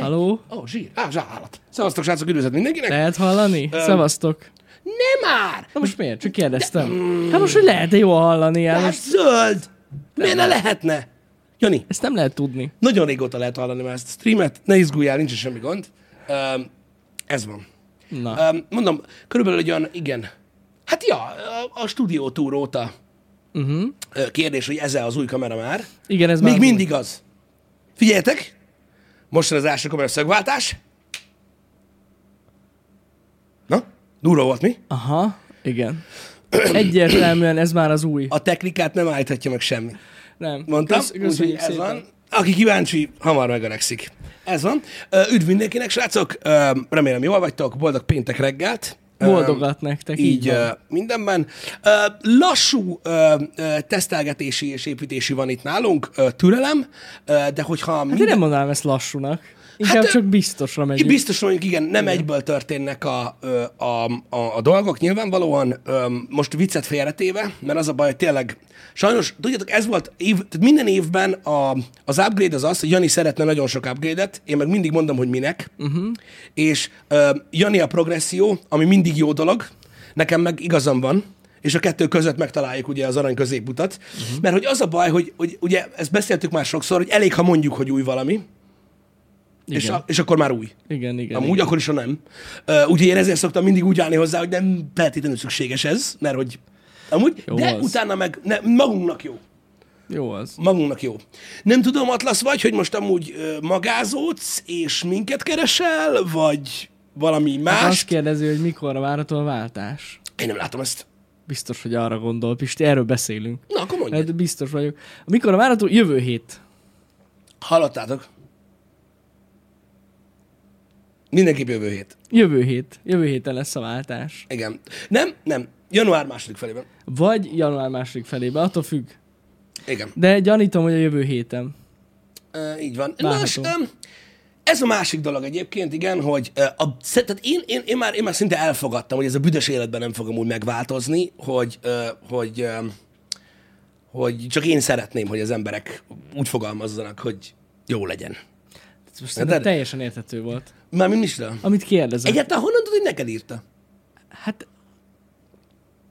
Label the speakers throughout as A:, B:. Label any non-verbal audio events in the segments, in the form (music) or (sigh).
A: Halló?
B: Ó, oh, zsír. Á, zsálat. Szevasztok, srácok, üdvözlet mindenkinek.
A: Lehet hallani? Szevasztok.
B: Nem már!
A: Na most miért? Csak kérdeztem. Hát most, hogy lehet-e jól hallani? Hát most
B: zöld! Miért ne lehetne? Jani,
A: ezt nem lehet tudni.
B: nagyon régóta lehet hallani már ezt a streamet, ne izguljál, nincs semmi gond. Um, ez van.
A: Na.
B: Um, mondom, körülbelül egy olyan, igen. Hát ja, a, a stúdió túr óta
A: Uh-huh.
B: kérdés, hogy ez az új kamera már.
A: Igen, ez
B: Még
A: már
B: mindig az. Figyeljetek, most az első kamera szögváltás. Na, durva volt mi?
A: Aha, igen. (clears throat) Egyértelműen ez már az új.
B: A technikát nem állíthatja meg semmi.
A: Nem.
B: Mondtam,
A: Kösz- köszönjük
B: ez
A: szépen.
B: van. Aki kíváncsi, hamar megöregszik. Ez van. Üdv mindenkinek, srácok! Remélem jól vagytok, boldog péntek reggelt.
A: Boldogat nektek, így
B: Így mindenben. Lassú tesztelgetési és építési van itt nálunk, türelem, de hogyha
A: Hát
B: minden...
A: nem mondanám ezt lassúnak. Inkább
B: Hát,
A: csak biztosra megyünk.
B: biztos mondjuk, igen, nem egyből történnek a, a, a, a dolgok, nyilvánvalóan most viccet félretéve, mert az a baj, hogy tényleg, sajnos, tudjátok, ez volt, év, tehát minden évben a, az upgrade az az, hogy Jani szeretne nagyon sok upgrade-et, én meg mindig mondom, hogy minek, uh-huh. és ö, Jani a progresszió, ami mindig jó dolog, nekem meg igazam van, és a kettő között megtaláljuk ugye az arany középutat, uh-huh. mert hogy az a baj, hogy, hogy ugye ezt beszéltük már sokszor, hogy elég, ha mondjuk, hogy új valami, és, a, és akkor már új.
A: Igen, igen.
B: Amúgy
A: igen.
B: akkor is, ha nem. Uh, úgyhogy én ezért szoktam mindig úgy állni hozzá, hogy nem feltétlenül szükséges ez, mert hogy amúgy,
A: Jó
B: de
A: az.
B: utána meg ne, magunknak jó.
A: Jó az.
B: Magunknak jó. Nem tudom, Atlasz vagy, hogy most amúgy uh, magázódsz, és minket keresel, vagy valami
A: Hát
B: más.
A: azt kérdezi, hogy mikor várható a váltás.
B: Én nem látom ezt.
A: Biztos, hogy arra gondol, Pisti, erről beszélünk.
B: Na, akkor mondjad.
A: Hát biztos vagyok. Mikor a várható? Jövő hét.
B: Hallottátok? Mindenképp jövő hét.
A: Jövő hét. Jövő héten lesz a váltás.
B: Igen. Nem, nem. Január második felében.
A: Vagy január második felébe, attól függ.
B: Igen.
A: De gyanítom, hogy a jövő héten.
B: Uh, így van.
A: Várható.
B: Nos, um, ez a másik dolog egyébként, igen, hogy a, tehát én, én, én, már, én már szinte elfogadtam, hogy ez a büdös életben nem fogom úgy megváltozni, hogy, hogy, hogy csak én szeretném, hogy az emberek úgy fogalmazzanak, hogy jó legyen.
A: Ez most
B: de-
A: teljesen érthető volt.
B: Mármint Micsoda?
A: Amit kérdezem.
B: Egyáltalán honnan tudod, hogy neked írta?
A: Hát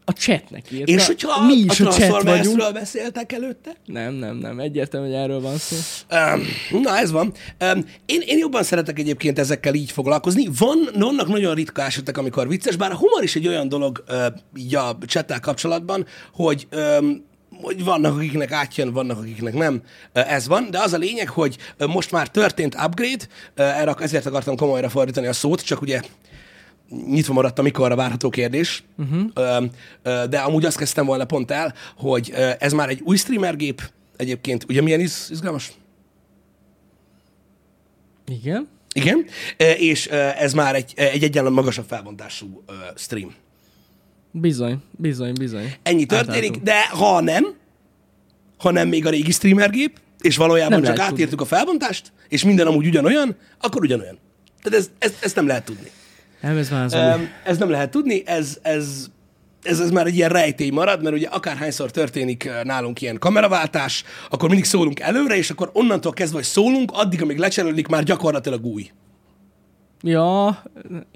A: a chatnek írta.
B: És hogyha
A: mi
B: a
A: is a, chat vagyunk.
B: Beszéltek előtte?
A: Nem, nem, nem. Egyértelmű, hogy erről van szó.
B: Um, na, ez van. Um, én, én jobban szeretek egyébként ezekkel így foglalkozni. Van, vannak nagyon ritka esetek, amikor vicces, bár a humor is egy olyan dolog uh, így a csettel kapcsolatban, hogy um, hogy vannak, akiknek átjön, vannak, akiknek nem. Ez van, de az a lényeg, hogy most már történt upgrade, erre ezért akartam komolyra fordítani a szót, csak ugye nyitva maradt a mikorra várható kérdés, uh-huh. de amúgy azt kezdtem volna pont el, hogy ez már egy új streamergép, egyébként, ugye milyen iz, izgalmas?
A: Igen?
B: Igen, és ez már egy, egy egyenlően magasabb felbontású stream.
A: Bizony, bizony, bizony.
B: Ennyi történik,
A: Átálltunk.
B: de ha nem, ha nem még a régi streamergép, és valójában
A: Nem
B: csak
A: lehet
B: átírtuk a felbontást, és minden amúgy ugyanolyan, akkor ugyanolyan. Tehát ez, ez, ezt nem lehet tudni.
A: Nem, ez már az.
B: Um, ez nem lehet tudni, ez, ez, ez, ez már egy ilyen rejtély marad, mert ugye akárhányszor történik ö, nálunk ilyen kameraváltás, akkor mindig szólunk előre, és akkor onnantól kezdve, hogy szólunk, addig, amíg lecserélődik, már gyakorlatilag új.
A: Ja,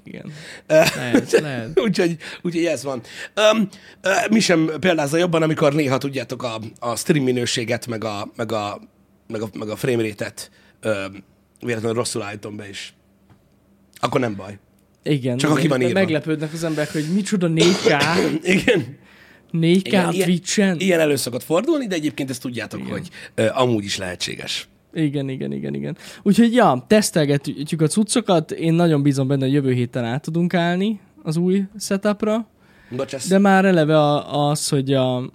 A: igen. Lehet, lehet. (laughs)
B: úgyhogy, úgyhogy ez van. Um, uh, mi sem példázza jobban, amikor néha tudjátok a, a stream minőséget, meg a, meg a, meg a, meg a frame rate-et um, véletlenül rosszul állítom be is. Akkor nem baj.
A: Igen.
B: Csak
A: igen.
B: aki van írva.
A: Meglepődnek az emberek, hogy micsoda 4K, (coughs)
B: Igen.
A: 4K a
B: ilyen,
A: Twitch-en.
B: ilyen elő szokott fordulni, de egyébként ezt tudjátok, Igen. hogy uh, amúgy is lehetséges.
A: Igen, igen, igen, igen. Úgyhogy ja, tesztelgetjük a cuccokat, én nagyon bízom benne, hogy jövő héten át tudunk állni az új setupra,
B: Bocsász.
A: de már eleve a, az, hogy a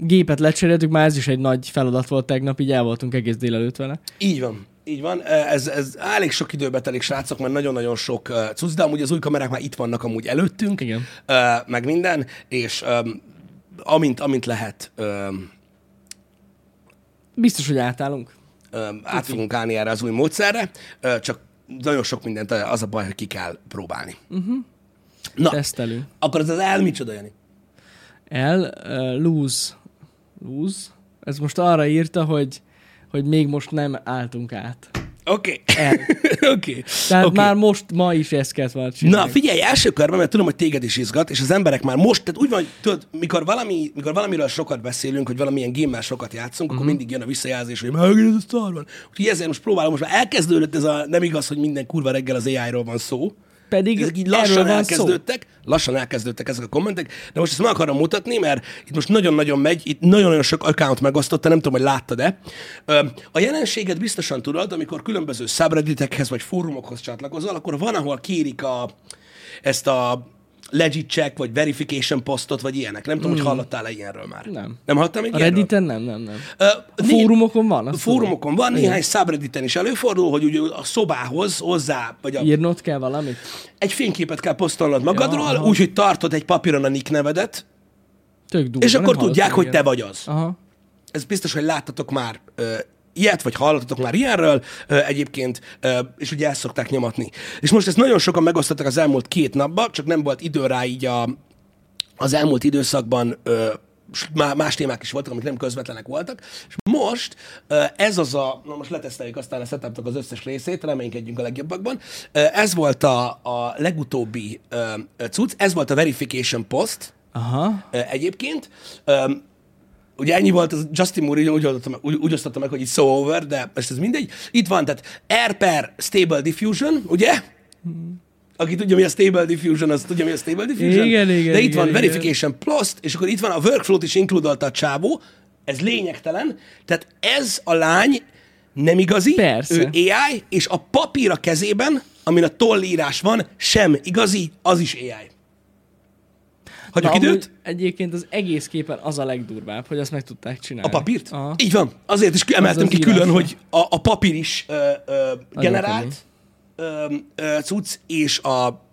A: gépet lecseréltük, már ez is egy nagy feladat volt tegnap, így el voltunk egész délelőtt vele.
B: Így van. Így van. Ez, ez elég sok időbe telik, srácok, mert nagyon-nagyon sok uh, cucc, de amúgy az új kamerák már itt vannak amúgy előttünk,
A: Igen.
B: Uh, meg minden, és um, amint, amint lehet, um,
A: Biztos, hogy átállunk.
B: Át fogunk állni erre az új módszerre, csak nagyon sok mindent az a baj, hogy ki kell próbálni. Uh-huh. Na,
A: Tesztelünk.
B: akkor ez az el micsoda, Jani?
A: El, uh, lose. Lose? Ez most arra írta, hogy, hogy még most nem álltunk át.
B: Oké. (laughs) Oké.
A: Tehát
B: Oké.
A: már most, ma is ezt kellett volna csinálni.
B: Na, figyelj, első körben, mert tudom, hogy téged is izgat, és az emberek már most, tehát úgy van, hogy tudod, mikor, valami, mikor valamiről sokat beszélünk, hogy valamilyen gémmel sokat játszunk,
A: Mhm.
B: uh-huh. akkor mindig jön a visszajelzés, hogy megint ez a szar van. Úgyhogy ezért most próbálom, most már elkezdődött ez a, nem igaz, hogy minden kurva reggel az AI-ról van szó.
A: Pedig
B: Ezek így lassan
A: van szó.
B: elkezdődtek, lassan elkezdődtek ezek a kommentek, de most ezt meg akarom mutatni, mert itt most nagyon-nagyon megy, itt nagyon-nagyon sok account megosztotta, nem tudom, hogy láttad-e. A jelenséget biztosan tudod, amikor különböző subredditekhez vagy fórumokhoz csatlakozol, akkor van, ahol kérik a, ezt a legit check, vagy verification postot, vagy ilyenek. Nem tudom, hogy hallottál-e ilyenről már.
A: Hmm. Nem.
B: Nem hallottál még
A: A
B: ilyenről?
A: Redditen nem, nem, nem.
B: Ö,
A: A fórumokon van? azt
B: Fórumokon van, néhány subredditen is előfordul, hogy ugye a szobához hozzá, vagy a
A: tudom. Írnod kell valamit?
B: egy fényképet kell posztolnod magadról,
A: aha.
B: úgyhogy tartod egy papíron a nick nevedet,
A: Tök durva.
B: és akkor tudják,
A: hallottam
B: hogy te vagy az.
A: Aha.
B: Ez biztos, hogy láttatok már ö, ilyet, vagy hallottatok már ilyenről egyébként, és ugye ezt szokták nyomatni. És most ezt nagyon sokan megosztottak az elmúlt két napban, csak nem volt idő rá így a, az elmúlt időszakban más témák is voltak, amik nem közvetlenek voltak, és most ez az a, na most leteszteljük aztán a setupnak az összes részét, reménykedjünk a legjobbakban, ez volt a, a legutóbbi cucc, ez volt a verification post,
A: Aha.
B: Egyébként. Ugye ennyi volt, az Justin Moore úgy, osztotta meg- úgy, úgy osztotta meg, hogy itt so over, de most ez mindegy. Itt van, tehát R per Stable Diffusion, ugye? Aki tudja, mi a Stable Diffusion, az tudja, mi a Stable Diffusion.
A: Igen, igen,
B: De itt
A: igen,
B: van
A: igen.
B: Verification Plus, és akkor itt van a Workflow-t is inkludolta a csávó. Ez lényegtelen. Tehát ez a lány nem igazi,
A: Persze.
B: ő AI, és a papír a kezében, amin a tollírás van, sem igazi, az is AI. Hagyjuk
A: Na,
B: időt?
A: Egyébként az egész képen az a legdurvább, hogy azt meg tudták csinálni.
B: A papírt?
A: Aha.
B: Így van. Azért is emeltem
A: az
B: ki külön,
A: írásra.
B: hogy a, a papír is ö, ö, generált ö, ö, cucc, és a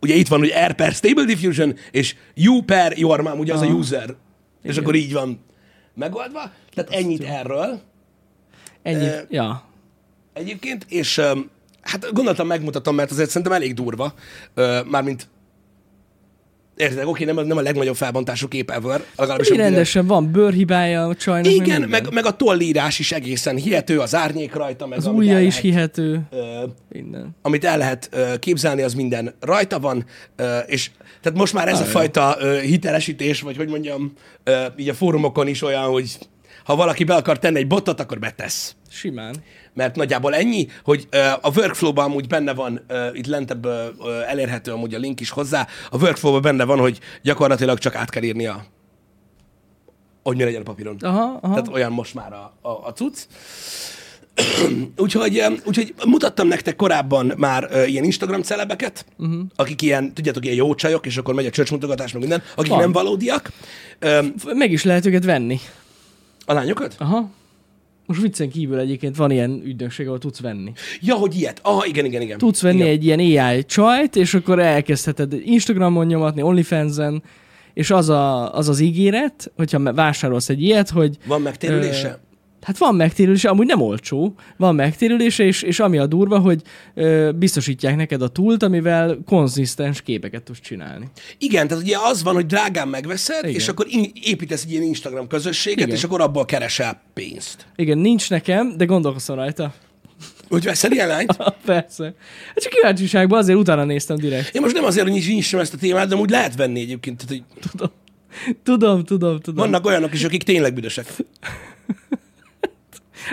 B: ugye itt van, hogy R per Stable Diffusion, és U per your mom, ugye az a
A: Aha.
B: user. És akkor így van megoldva. Tehát ennyit erről
A: Ennyi.
B: Ö,
A: ja.
B: egyébként, és hát gondoltam megmutatom, mert azért szerintem elég durva, mármint Érted, oké, nem, a- nem a legnagyobb felbontású kép ever, legalábbis
A: Mi rendesen van bőrhibája a csajnak.
B: Igen,
A: minden.
B: meg, meg a tollírás is egészen hihető, az árnyék rajta, meg
A: Az ujja is
B: lehet,
A: hihető.
B: ö,
A: Minden.
B: amit el lehet ö, képzelni, az minden rajta van, ö, és tehát most már ez a
A: Ah, jó.
B: fajta ö, hitelesítés, vagy hogy mondjam, ö, így a fórumokon is olyan, hogy ha valaki be akar tenni egy botot, akkor betesz.
A: Simán.
B: Mert nagyjából ennyi, hogy a workflow-ban amúgy benne van, itt lentebb elérhető amúgy a link is hozzá, a workflow-ban benne van, hogy gyakorlatilag csak át kell írni a hogy mi legyen a papíron.
A: Aha, aha.
B: Tehát olyan most már a, a, a cucc. (clears throat) úgyhogy, úgyhogy mutattam nektek korábban már uh, ilyen Instagram celebeket, uh-huh. akik ilyen, tudjátok, ilyen jó csajok, és akkor megy a csöcsmutogatás, meg minden, akik
A: Van.
B: nem valódiak. Um,
A: Meg is lehet őket venni.
B: a lányokat?
A: Aha. Most viccen kívül egyébként van ilyen ügynökség, ahol tudsz venni.
B: Ja, hogy ilyet. Aha, igen, igen, igen.
A: Tudsz venni
B: igen.
A: egy ilyen AI csajt, és akkor elkezdheted Instagramon nyomatni, OnlyFans-en, és az, a, az az ígéret, hogyha vásárolsz egy ilyet, hogy
B: Van megtérülése?
A: Ö, Hát van megtérülése, amúgy nem olcsó, van megtérülése, és, és ami a durva, hogy ö, biztosítják neked a túlt, amivel konzisztens képeket tudsz csinálni.
B: Igen, tehát ugye az van, hogy drágán megveszed,
A: Igen.
B: és akkor in- építesz egy ilyen Instagram közösséget,
A: Igen.
B: és akkor abból keresel pénzt.
A: Igen, nincs nekem, de gondolkozom rajta.
B: Hogy veszel ilyen lányt? (laughs)
A: Persze. Hát csak kíváncsiságban azért utána néztem direkt.
B: Én most nem azért, hogy nincs- ezt a témát, de úgy lehet venni egyébként. Tehát, hogy
A: Tudom, tudom, tudom. tudom.
B: vannak olyanok is, akik tényleg büdösek. (laughs)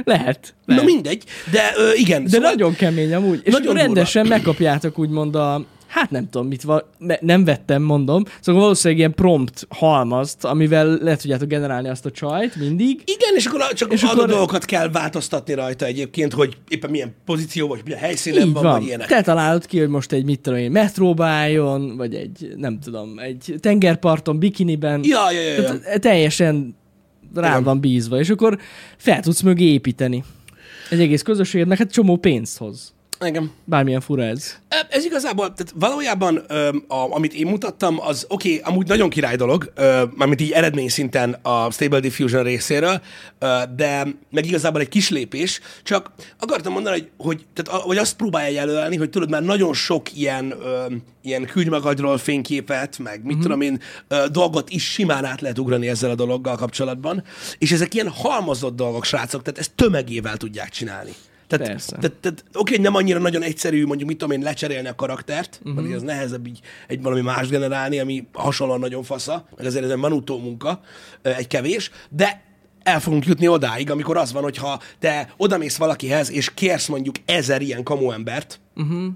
A: Lehet.
B: Na
A: lehet.
B: mindegy, de ö, igen.
A: De nagyon kemény amúgy. És
B: Nagyon
A: rendesen megkapjátok úgymond a... Hát nem tudom, mit van, nem vettem, mondom. Szóval valószínűleg ilyen prompt halmazt, amivel le tudjátok generálni azt a csajt mindig.
B: Igen, és akkor csak
A: És akkor-
B: dolgokat kell változtatni rajta egyébként, hogy éppen milyen pozíció, vagy milyen helyszínen
A: Így
B: van,
A: van.
B: vagy ilyenek.
A: Te találod ki, hogy most egy mit tudom én, metróba álljon, vagy egy, nem tudom, egy tengerparton, bikiniben.
B: Ja, ja, ja, ja.
A: Tehát teljesen rá
B: Igen.
A: van bízva, és akkor fel tudsz mögé építeni. Egy egész közösséget, meg hát csomó pénzt hoz.
B: Igen.
A: Bármilyen fura ez.
B: Ez igazából, tehát valójában, ö, a, amit én mutattam, az oké, okay, amúgy nagyon király dolog, ö, mármint így eredmény szinten a Stable Diffusion részéről, ö, de meg igazából egy kis lépés, csak akartam mondani, hogy, hogy, tehát, hogy azt próbálja jelölni, hogy tudod, már nagyon sok ilyen, ö, ilyen küldj magadról fényképet, meg mit mm-hmm. tudom én, ö, dolgot is simán át lehet ugrani ezzel a dologgal kapcsolatban, és ezek ilyen halmozott dolgok, srácok, tehát ezt tömegével tudják csinálni. Tehát,
A: Persze.
B: tehát, tehát oké, hogy nem annyira nagyon egyszerű, mondjuk mit tudom én, lecserélni a karaktert, uh-huh. mert az nehezebb így egy valami más generálni, ami hasonlóan nagyon fasza, meg azért ez egy manutó munka, egy kevés, de el fogunk jutni odáig, amikor az van, hogyha te odamész valakihez, és kérsz mondjuk ezer ilyen kamu embert, uh-huh.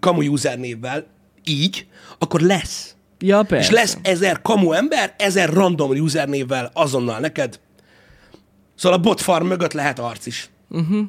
B: kamu user névvel, így, akkor lesz.
A: Ja, persze.
B: És lesz ezer kamu ember, ezer random user névvel azonnal neked. Szóval a bot farm mögött lehet arc is. Uh-huh.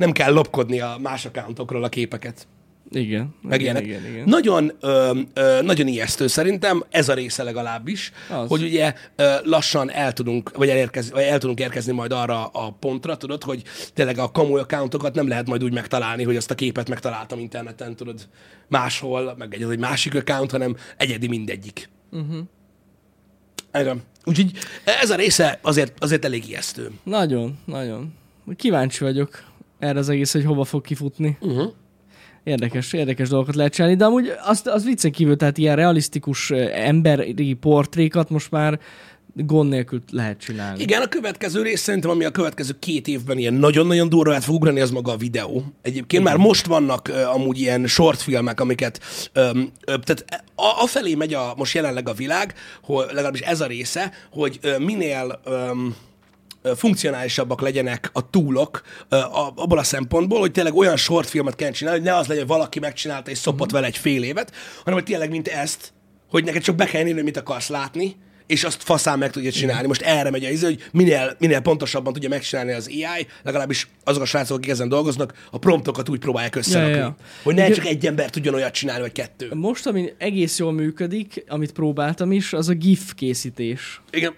B: Nem kell lopkodni a más accountokról a képeket.
A: Igen.
B: Meg
A: igen,
B: ilyenek.
A: igen, igen.
B: Nagyon, ö, ö, nagyon ijesztő szerintem, ez a része legalábbis,
A: Az.
B: hogy ugye ö, lassan el tudunk, vagy, elérkez, vagy el tudunk érkezni majd arra a pontra, tudod, hogy tényleg a kamu accountokat nem lehet majd úgy megtalálni, hogy azt a képet megtaláltam interneten, tudod, máshol, meg egy, egy másik account, hanem egyedi mindegyik. Uh-huh. Úgyhogy ez a része azért, azért elég ijesztő.
A: Nagyon, nagyon. Kíváncsi vagyok erre az egész, hogy hova fog kifutni.
B: Uh-huh.
A: Érdekes, érdekes dolgokat lehet csinálni, de amúgy azt, az viccen kívül, tehát ilyen realisztikus emberi portrékat most már gond nélkül lehet csinálni.
B: Igen, a következő rész szerintem, ami a következő két évben ilyen nagyon-nagyon durva át fog ugrani, az maga a videó. Egyébként már most vannak uh, amúgy ilyen shortfilmek, amiket, um, tehát a, afelé megy a, most jelenleg a világ, hogy legalábbis ez a része, hogy uh, minél um, funkcionálisabbak legyenek a túlok abból a szempontból, hogy tényleg olyan shortfilmet kell csinálni, hogy ne az legyen, hogy valaki megcsinálta és szopott vele egy fél évet, hanem hogy tényleg mint ezt, hogy neked csak be kell írni, mit akarsz látni, és azt faszán meg tudja csinálni. Most erre megy a izé, hogy minél, minél pontosabban tudja megcsinálni az AI, legalábbis azok a srácok, akik ezen dolgoznak, a promptokat úgy próbálják összerakni.
A: Ja, ja, ja.
B: Hogy ne
A: Igen.
B: csak egy ember tudjon olyat csinálni, vagy kettő.
A: Most, ami egész jól működik, amit próbáltam is, az a GIF készítés.
B: Igen.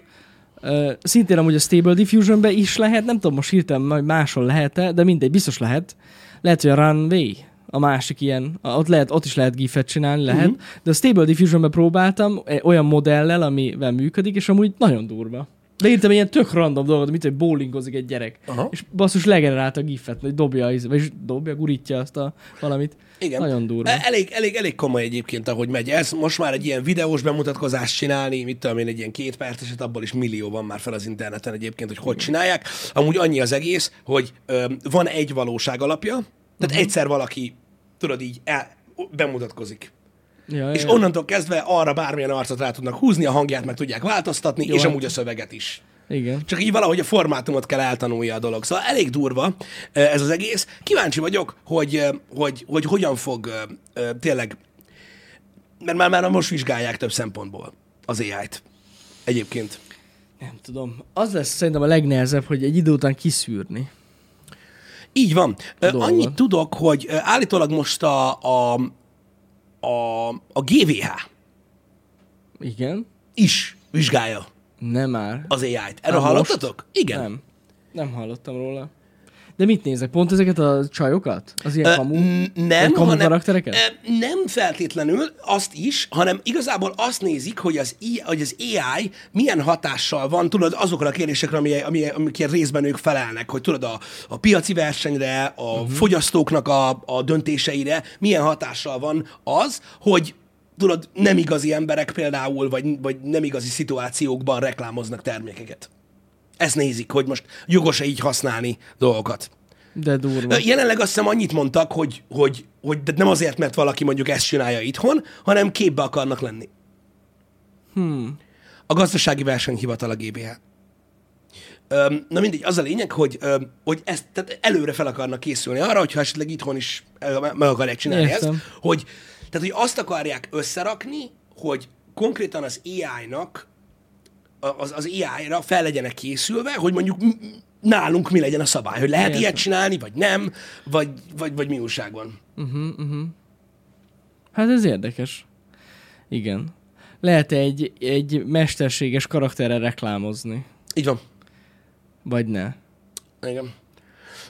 A: Uh, szintén amúgy a Stable Diffusionbe is lehet, nem tudom most hirtelen majd máshol lehet-e, de mindegy, biztos lehet. Lehet, hogy a Runway, a másik ilyen, ott, lehet, ott is lehet gifet csinálni, lehet, uh-huh. de a Stable Diffusionbe próbáltam eh, olyan modellel, amivel működik, és amúgy nagyon durva. De írtam ilyen tök random dolgot, mint hogy bowlingozik egy gyerek.
B: Aha.
A: És basszus legenerálta a gifet, hogy dobja, az- vagy dobja, gurítja azt a valamit.
B: Igen.
A: Nagyon durva.
B: Elég, elég, elég komoly egyébként, ahogy megy ez. Most már egy ilyen videós bemutatkozást csinálni, mit tudom én, egy ilyen két perceset, abból is millió van már fel az interneten egyébként, hogy hogy csinálják. Amúgy annyi az egész, hogy ö, van egy valóság alapja, tehát uh-huh. egyszer valaki, tudod így, el, bemutatkozik.
A: Ja,
B: És
A: ja.
B: onnantól kezdve arra bármilyen arcot rá tudnak húzni, a hangját meg tudják változtatni,
A: Jó,
B: és
A: hát-
B: amúgy a szöveget is.
A: Igen.
B: Csak így valahogy a formátumot kell eltanulja a dolog. Szóval elég durva ö, ez az egész. Kíváncsi vagyok, hogy, ö, hogy, hogy hogyan fog ö, tényleg, mert már, már most vizsgálják több szempontból az AI-t. Egyébként.
A: Nem tudom. Az lesz szerintem a legnehezebb, hogy egy idő után kiszűrni.
B: Így van. Ö,
A: dolgot.
B: Annyit tudok, hogy állítólag most a, a, a, a GVH
A: Igen.
B: is vizsgálja
A: Nem már.
B: az AI-t. Erről
A: Na
B: hallottatok? Igen.
A: Nem. Nem hallottam róla. De mit nézek? Pont ezeket a csajokat? Az ilyen
B: Ö,
A: kamu?
B: nem,
A: kamu
B: hanem,
A: karaktereket?
B: nem feltétlenül azt is, hanem igazából azt nézik, hogy az, I, hogy az AI milyen hatással van, tudod, azokra a kérdésekre, ami, ami, amikért részben ők felelnek, hogy tudod, a, a piaci versenyre, a uh-huh. fogyasztóknak a, a döntéseire milyen hatással van az, hogy tudod, nem igazi emberek például, vagy, vagy nem igazi szituációkban reklámoznak termékeket. Ezt nézik, hogy most jogos-e így használni dolgokat.
A: De durva.
B: Jelenleg azt hiszem annyit mondtak, hogy, hogy, hogy de nem azért, mert valaki mondjuk ezt csinálja itthon, hanem képbe akarnak lenni.
A: Hmm.
B: A gazdasági versenyhivatal a GBH. Öm, na mindegy, az a lényeg, hogy, öm, hogy ezt tehát előre fel akarnak készülni arra, hogyha esetleg itthon is meg akarják csinálni
A: Értem.
B: ezt, hogy, tehát, hogy azt akarják összerakni, hogy konkrétan az AI-nak, az, az AI-ra fel legyenek készülve, hogy mondjuk nálunk mi legyen a szabály, hogy lehet
A: Értem.
B: ilyet csinálni, vagy nem, vagy, vagy, vagy mi újság van.
A: Hát ez érdekes. Igen. lehet egy, egy mesterséges karakterre reklámozni?
B: Így van.
A: Vagy ne?
B: Igen.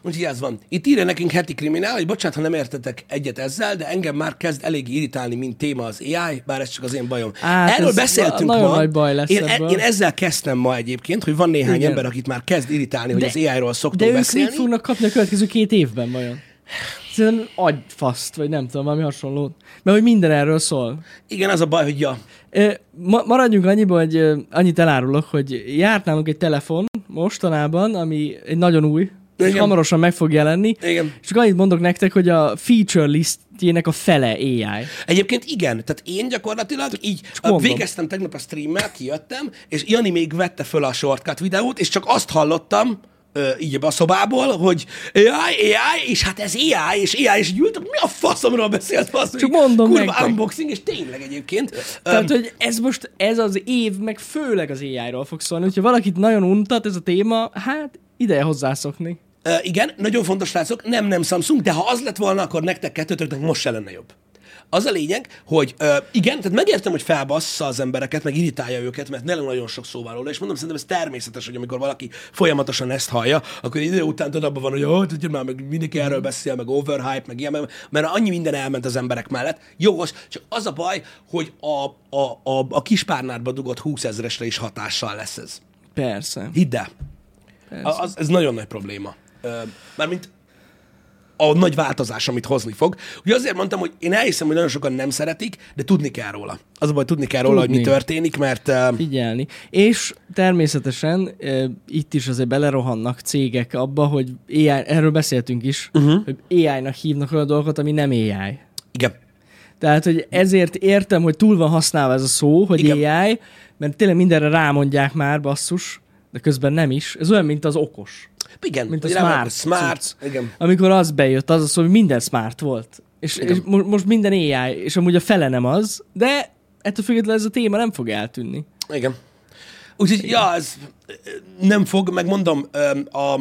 B: Úgyhogy ez van. Itt írja nekünk heti kriminál, hogy bocsánat, ha nem értetek egyet ezzel, de engem már kezd elég irritálni, mint téma az AI, bár ez csak az én bajom.
A: Á,
B: Erről
A: ez
B: beszéltünk ma.
A: nagy baj lesz
B: én, e-
A: ebből.
B: én ezzel kezdtem ma egyébként, hogy van néhány
A: Igen.
B: ember, akit már kezd irritálni, hogy
A: De-
B: az AI-ról
A: De
B: szoktunk
A: ők
B: beszélni.
A: mit fognak kapni a következő két évben vajon? Szerintem agyfaszt, vagy nem tudom, valami hasonlót. Mert hogy minden erről szól.
B: Igen, az a baj, hogy ja.
A: Ma, maradjunk annyiban, hogy annyit elárulok, hogy járt nálunk egy telefon mostanában, ami egy nagyon új és
B: Igen.
A: hamarosan meg fog jelenni.
B: Igen.
A: És csak annyit mondok nektek, hogy a feature listjének a fele AI.
B: Egyébként igen, tehát én gyakorlatilag így
A: mondom.
B: végeztem tegnap a streammel, kijöttem, és Jani még vette föl a shortcut videót, és csak azt hallottam, így a szobából, hogy AI, AI, és hát ez AI, és AI, és így ültem, mi a faszomról beszélt fasz,
A: Csak mondom
B: kurva
A: nektek.
B: unboxing, és tényleg egyébként.
A: Tehát,
B: Öm,
A: hogy ez most, ez az év, meg főleg az AI-ról fog szólni. Hogyha valakit nagyon untat ez a téma, hát ideje hozzászokni.
B: Ö, igen, nagyon fontos, srácok, nem, nem Samsung, de ha az lett volna, akkor nektek kettőtöknek most se lenne jobb. Az a lényeg, hogy ö, igen, tehát megértem, hogy felbassza az embereket, meg irritálja őket, mert nem nagyon sok szó róla, és mondom, szerintem ez természetes, hogy amikor valaki folyamatosan ezt hallja, akkor idő után tudod, abban van, hogy jó, tudja már, meg mindenki erről beszél, meg overhype, meg ilyen, mert annyi minden elment az emberek mellett. Jogos, csak az a baj, hogy a, a, a, a kispárnádba dugott 20 ezresre is hatással lesz ez.
A: Persze.
B: Hidd el. Az, ez nagyon nagy probléma. Mármint a nagy változás, amit hozni fog. Ugye azért mondtam, hogy én elhiszem, hogy nagyon sokan nem szeretik, de tudni kell róla. Az a baj, tudni kell róla, hogy mi
A: Tudni.
B: történik, mert uh,
A: Figyelni. És természetesen e, itt is azért belerohannak cégek abba, hogy AI, erről beszéltünk is, uh-huh. hogy AI-nak hívnak olyan dolgokat, ami nem AI.
B: igen.
A: Tehát, hogy ezért értem, hogy túl van használva ez a szó, hogy.
B: Igen.
A: AI, mert tényleg mindenre rámondják már, basszus, de közben nem is. Ez olyan, mint az okos.
B: Igen,
A: Mint a smart
B: smart.
A: cucc.
B: Igen.
A: Amikor az bejött, az a szó, hogy minden smart volt. És,
B: Igen.
A: és mo- most minden AI, és amúgy a fele nem az, de ettől függetlenül ez a téma nem fog eltűnni.
B: Igen. Úgyhogy, ja, ez nem fog, megmondom, a,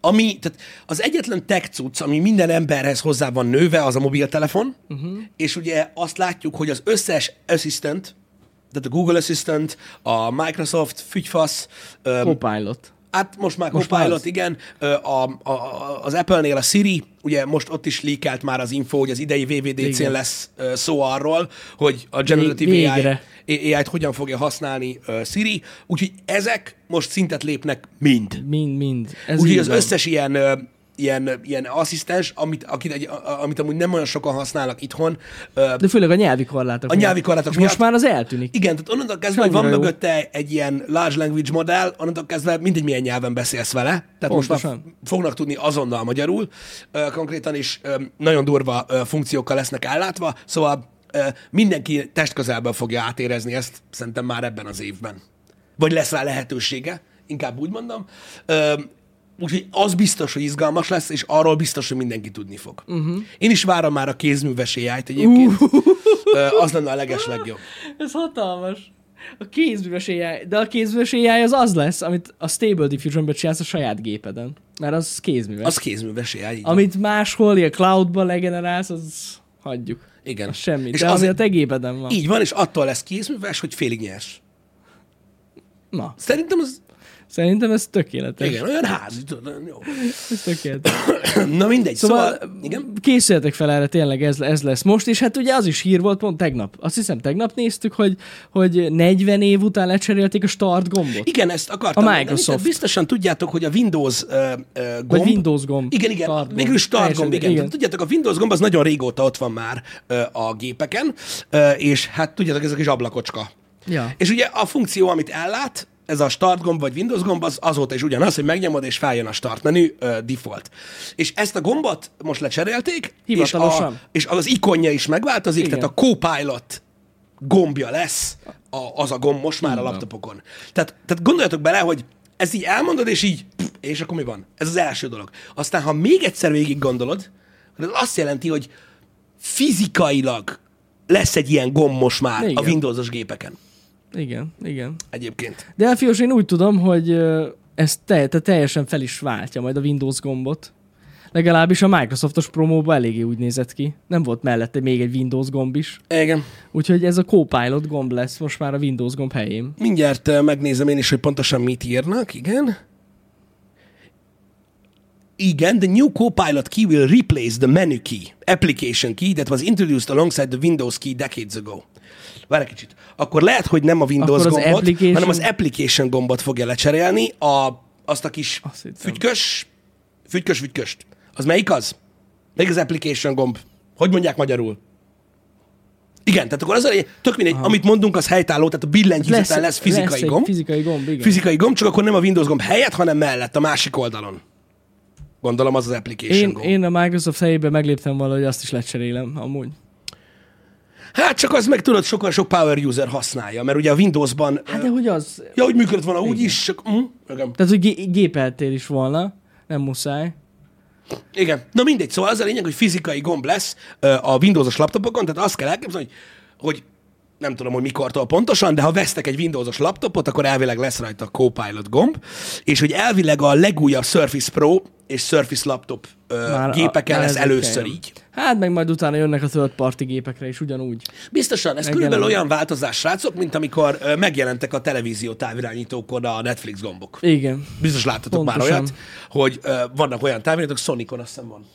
B: ami, tehát az egyetlen tech cucc, ami minden emberhez hozzá van nőve, az a mobiltelefon, uh-huh. és ugye azt látjuk, hogy az összes assistant, tehát a Google Assistant, a Microsoft, fügyfasz,
A: Copilot.
B: Hát most már
A: Most
B: Copilot,
A: az.
B: igen. A, a, az Apple-nél a Siri, ugye most ott is leakelt már az info, hogy az idei VVDC-n
A: Igen.
B: lesz szó arról, hogy a Generative
A: Vég-
B: AI. AI-t hogyan fogja használni Siri, úgyhogy ezek most szintet lépnek mind.
A: Mind, mind. Ez
B: Úgyhogy az
A: van.
B: összes ilyen, ilyen, ilyen asszisztens, amit, akit egy, amit amúgy nem olyan sokan használnak itthon,
A: De főleg a nyelvi korlátok.
B: A
A: miatt.
B: nyelvi korlátok
A: És most
B: miatt.
A: már az eltűnik.
B: igen, tehát onnantól kezdve, hogy van
A: jó.
B: mögötte egy ilyen large language modell, onnantól kezdve mindegy milyen nyelven beszélsz vele. Tehát most már
A: Pontosan.
B: fognak tudni azonnal magyarul. Konkrétan is nagyon durva funkciókkal lesznek ellátva, szóval mindenki testközelben fogja átérezni ezt szerintem már ebben az évben. Vagy lesz rá lehetősége, inkább úgy mondom. Úgyhogy az biztos, hogy izgalmas lesz, és arról biztos, hogy mindenki tudni fog. Uh-huh. Én is várom már a kézműves AI-t egyébként. Ö, az lenne a leges legjobb.
A: Ez hatalmas. A kézműves AI, de a kézműves AI az az lesz, amit a Stable Diffusion-ben csinálsz a saját gépeden. Mert az kézműves.
B: Az kézműves AI, van.
A: Amit máshol, ilyen cloudban legenerálsz, az hagyjuk.
B: Igen.
A: Az semmi.
B: És
A: De
B: az
A: azért a te gépeden van.
B: Így van, és attól lesz kézműves, hogy félig nyers.
A: Na,
B: Szerintem az,
A: szerintem ez tökéletes.
B: igen, olyan házi, tudod, jó.
A: Ez tökéletes.
B: Na mindegy, szóval,
A: Szóval,
B: igen,
A: készüljetek fel erre, tényleg ez, ez lesz most, és hát ugye az is hír volt pont tegnap. Azt hiszem tegnap néztük, hogy, hogy 40 év után lecserélték a start gombot.
B: igen, ezt akartam
A: A
B: mondani,
A: Microsoft.
B: tehát biztosan tudjátok, hogy a Windows uh, uh, gomb,
A: Vagy Windows gomb.
B: Igen, igen,
A: Start
B: start
A: gomb.
B: végül start gomb, igen.
A: igen.
B: igen. Tudjátok, a Windows gomb az nagyon régóta ott van már uh, a gépeken, uh, és hát tudjátok, ez a kis ablakocska.
A: Ja.
B: És ugye a funkció, amit ellát, ez a start gomb vagy Windows gomb, az azóta is ugyanaz, hogy megnyomod és feljön a start menü uh, default. És ezt a gombot most lecserélték, és, a, és az ikonja is megváltozik,
A: Igen.
B: tehát a Copilot gombja lesz a, az a gomb most már a
A: Így van.
B: laptopokon. Tehát, tehát gondoljatok bele, hogy ezt így elmondod, és így, pff, és akkor mi van? Ez az első dolog. Aztán, ha még egyszer végig gondolod, az azt jelenti, hogy fizikailag lesz egy ilyen gomb most már
A: Igen.
B: a Windowsos gépeken.
A: Igen, igen.
B: Egyébként.
A: De Elfiós, én úgy tudom, hogy ez te, te teljesen fel is váltja majd a Windows gombot. Legalábbis a Microsoftos promóban eléggé úgy nézett ki. Nem volt mellette még egy Windows gomb is.
B: Igen.
A: Úgyhogy ez a Copilot gomb lesz most már a Windows gomb helyén.
B: Mindjárt megnézem én is, hogy pontosan mit írnak. Igen. Igen, the new Copilot key will replace the menu key, application key that was introduced alongside the Windows key decades ago. Várj egy kicsit. Akkor lehet, hogy nem a Windows
A: Akkor az
B: gombot,
A: application-
B: hanem az application gombot fogja lecserélni, a, azt a kis
A: Azt hittem.
B: fügykös, fügykös, fügyköst. Az melyik az? Melyik az application gomb? Hogy mondják magyarul? Igen, tehát akkor az a tök mindegy, amit mondunk, az helytálló, tehát a billentyűzeten lesz, lesz fizikai
A: lesz
B: gomb.
A: Fizikai gomb, igen.
B: Fizikai gomb, csak akkor nem a Windows gomb helyett, hanem mellett, a másik oldalon. Gondolom az az application
A: Én,
B: gomb.
A: én a Microsoft helyében megléptem valahogy, azt is lecserélem, amúgy.
B: Hát csak az meg tudod, sokkal sok power user használja, mert ugye a Windowsban,
A: Hát de hogy az...
B: ja, hogy működött volna úgy is, csak... Mm, igen.
A: Tehát, hogy gé- gépeltél is volna, nem muszáj.
B: igen. Na mindegy, szóval az a lényeg, hogy fizikai gomb lesz a Windowsos laptopokon, tehát azt kell elképzelni, hogy, hogy nem tudom, hogy mikortól pontosan, de ha vesztek egy Windowsos laptopot, akkor elvileg lesz rajta a Copilot gomb, és hogy elvileg a legújabb Surface Pro és Surface laptop ö,
A: Már a-
B: gépeken
A: már
B: lesz először
A: kell.
B: így.
A: Hát meg majd utána jönnek a third party gépekre is ugyanúgy.
B: Biztosan, ez
A: Megjelenik.
B: körülbelül olyan változás, srácok, mint amikor ö, megjelentek a televízió távirányítókon a Netflix gombok.
A: Igen.
B: Biztos láttatok már
A: Pontosan.
B: olyat, hogy ö, vannak olyan távirányítók, Sonicon azt hiszem van.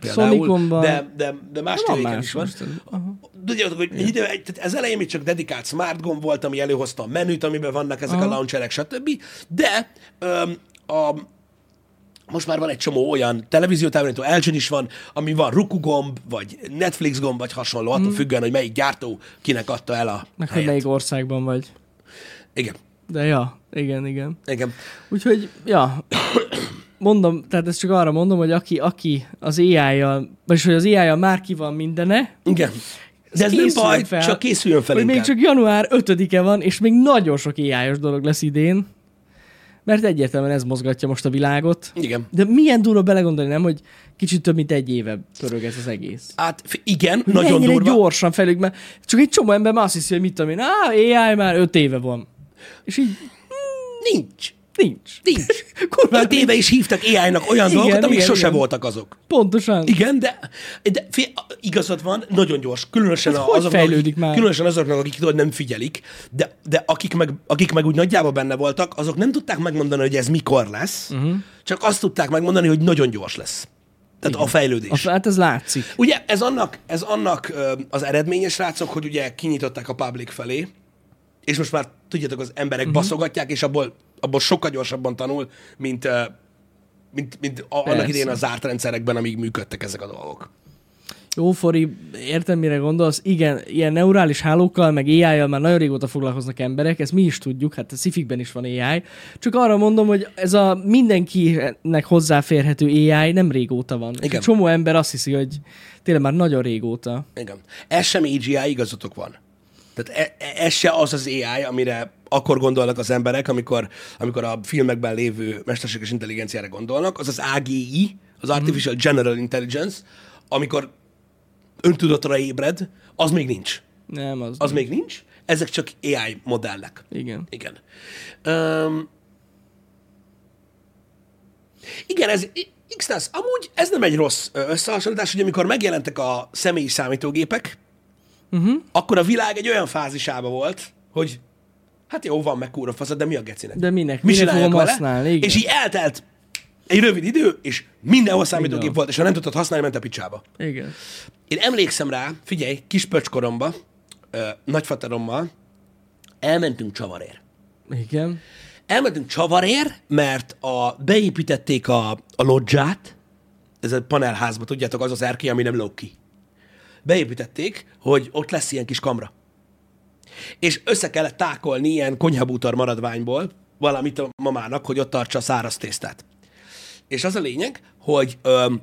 B: Például,
A: Sonicon van.
B: De, de, de más tévéken is van. Tudjátok, hogy egy idő, tehát ez elején még csak dedikált smart gomb volt, ami előhozta a menüt, amiben vannak ezek
A: Aha.
B: a launcherek, stb. De öm, a, most már van egy csomó olyan televíziótávirányító, LG is van, ami van Roku gomb, vagy Netflix gomb, vagy hasonló, attól függően, hogy melyik gyártó kinek adta el a.
A: Meg hogy melyik országban vagy.
B: Igen,
A: De ja, igen, igen.
B: igen.
A: Úgyhogy, ja, mondom, tehát ezt csak arra mondom, hogy aki, aki az AI-jal, vagyis hogy az AI-jal már ki van mindene,
B: Igen. De ez nem baj,
A: fel,
B: csak készüljön fel
A: még csak január 5-e van, és még nagyon sok ai dolog lesz idén, mert egyértelműen ez mozgatja most a világot.
B: Igen.
A: De milyen durva belegondolni, nem, hogy kicsit több mint egy éve pörög ez az egész.
B: Hát igen,
A: Hogy
B: nagyon durva.
A: gyorsan felük, mert csak egy csomó ember már azt hiszi, hogy mit tudom én, á, AI már öt éve van. És így
B: Nincs.
A: Nincs.
B: Nincs. (laughs)
A: Kurva,
B: éve is hívtak AI-nak olyan
A: Igen,
B: dolgokat, amik
A: igen,
B: sose
A: igen.
B: voltak azok.
A: Pontosan.
B: Igen, de, de fél, igazad van, nagyon gyors. Különösen, a, azoknak,
A: fejlődik már?
B: különösen azoknak, akik tudod, nem figyelik, de, de akik, meg, akik meg úgy nagyjából benne voltak, azok nem tudták megmondani, hogy ez mikor lesz, uh-huh. csak azt tudták megmondani, hogy nagyon gyors lesz. Tehát Igen. a fejlődés.
A: A, hát ez látszik.
B: Ugye ez annak, ez annak az eredménye, srácok, hogy ugye kinyitották a public felé, és most már tudjátok, az emberek uh-huh. baszogatják, és abból, abból sokkal gyorsabban tanul, mint, mint, mint a, annak idén a zárt rendszerekben, amíg működtek ezek a dolgok.
A: Jó, Fori, értem, mire gondolsz. Igen, ilyen neurális hálókkal, meg AI-jal már nagyon régóta foglalkoznak emberek, ezt mi is tudjuk, hát a szifikben is van AI. Csak arra mondom, hogy ez a mindenkinek hozzáférhető AI nem régóta van.
B: Igen.
A: Egy csomó ember azt hiszi, hogy tényleg már nagyon régóta.
B: Igen. Ez sem AGI, igazatok van. Tehát e- e- ez se az az AI, amire akkor gondolnak az emberek, amikor, amikor a filmekben lévő mesterséges intelligenciára gondolnak, az az AGI, az Artificial General Intelligence, amikor öntudatra ébred, az még nincs.
A: Nem, az,
B: Az még nincs, ezek csak AI modellek.
A: Igen.
B: Igen. Um, igen, ez x amúgy ez nem egy rossz összehasonlítás, hogy amikor megjelentek a személyi számítógépek, uh-huh. akkor a világ egy olyan fázisában volt, hogy hát jó, van meg kúra faszad, de mi a gecinek?
A: De minek?
B: Mi csináljak
A: fogom
B: vele?
A: használni? Igen.
B: És így eltelt egy rövid idő, és mindenhol számítógép
A: Igen.
B: volt, és ha nem tudtad használni, ment a picsába.
A: Igen.
B: Én emlékszem rá, figyelj, kis pöcskoromba, ö, nagyfaterommal, elmentünk csavarér.
A: Igen.
B: Elmentünk csavarér, mert a, beépítették a, a lodzsát, ez a panelházba, tudjátok, az az erkély, ami nem lóg ki. Beépítették, hogy ott lesz ilyen kis kamra. És össze kellett tákolni ilyen konyhabútor maradványból valamit a mamának, hogy ott tartsa a száraz tésztát. És az a lényeg, hogy öm,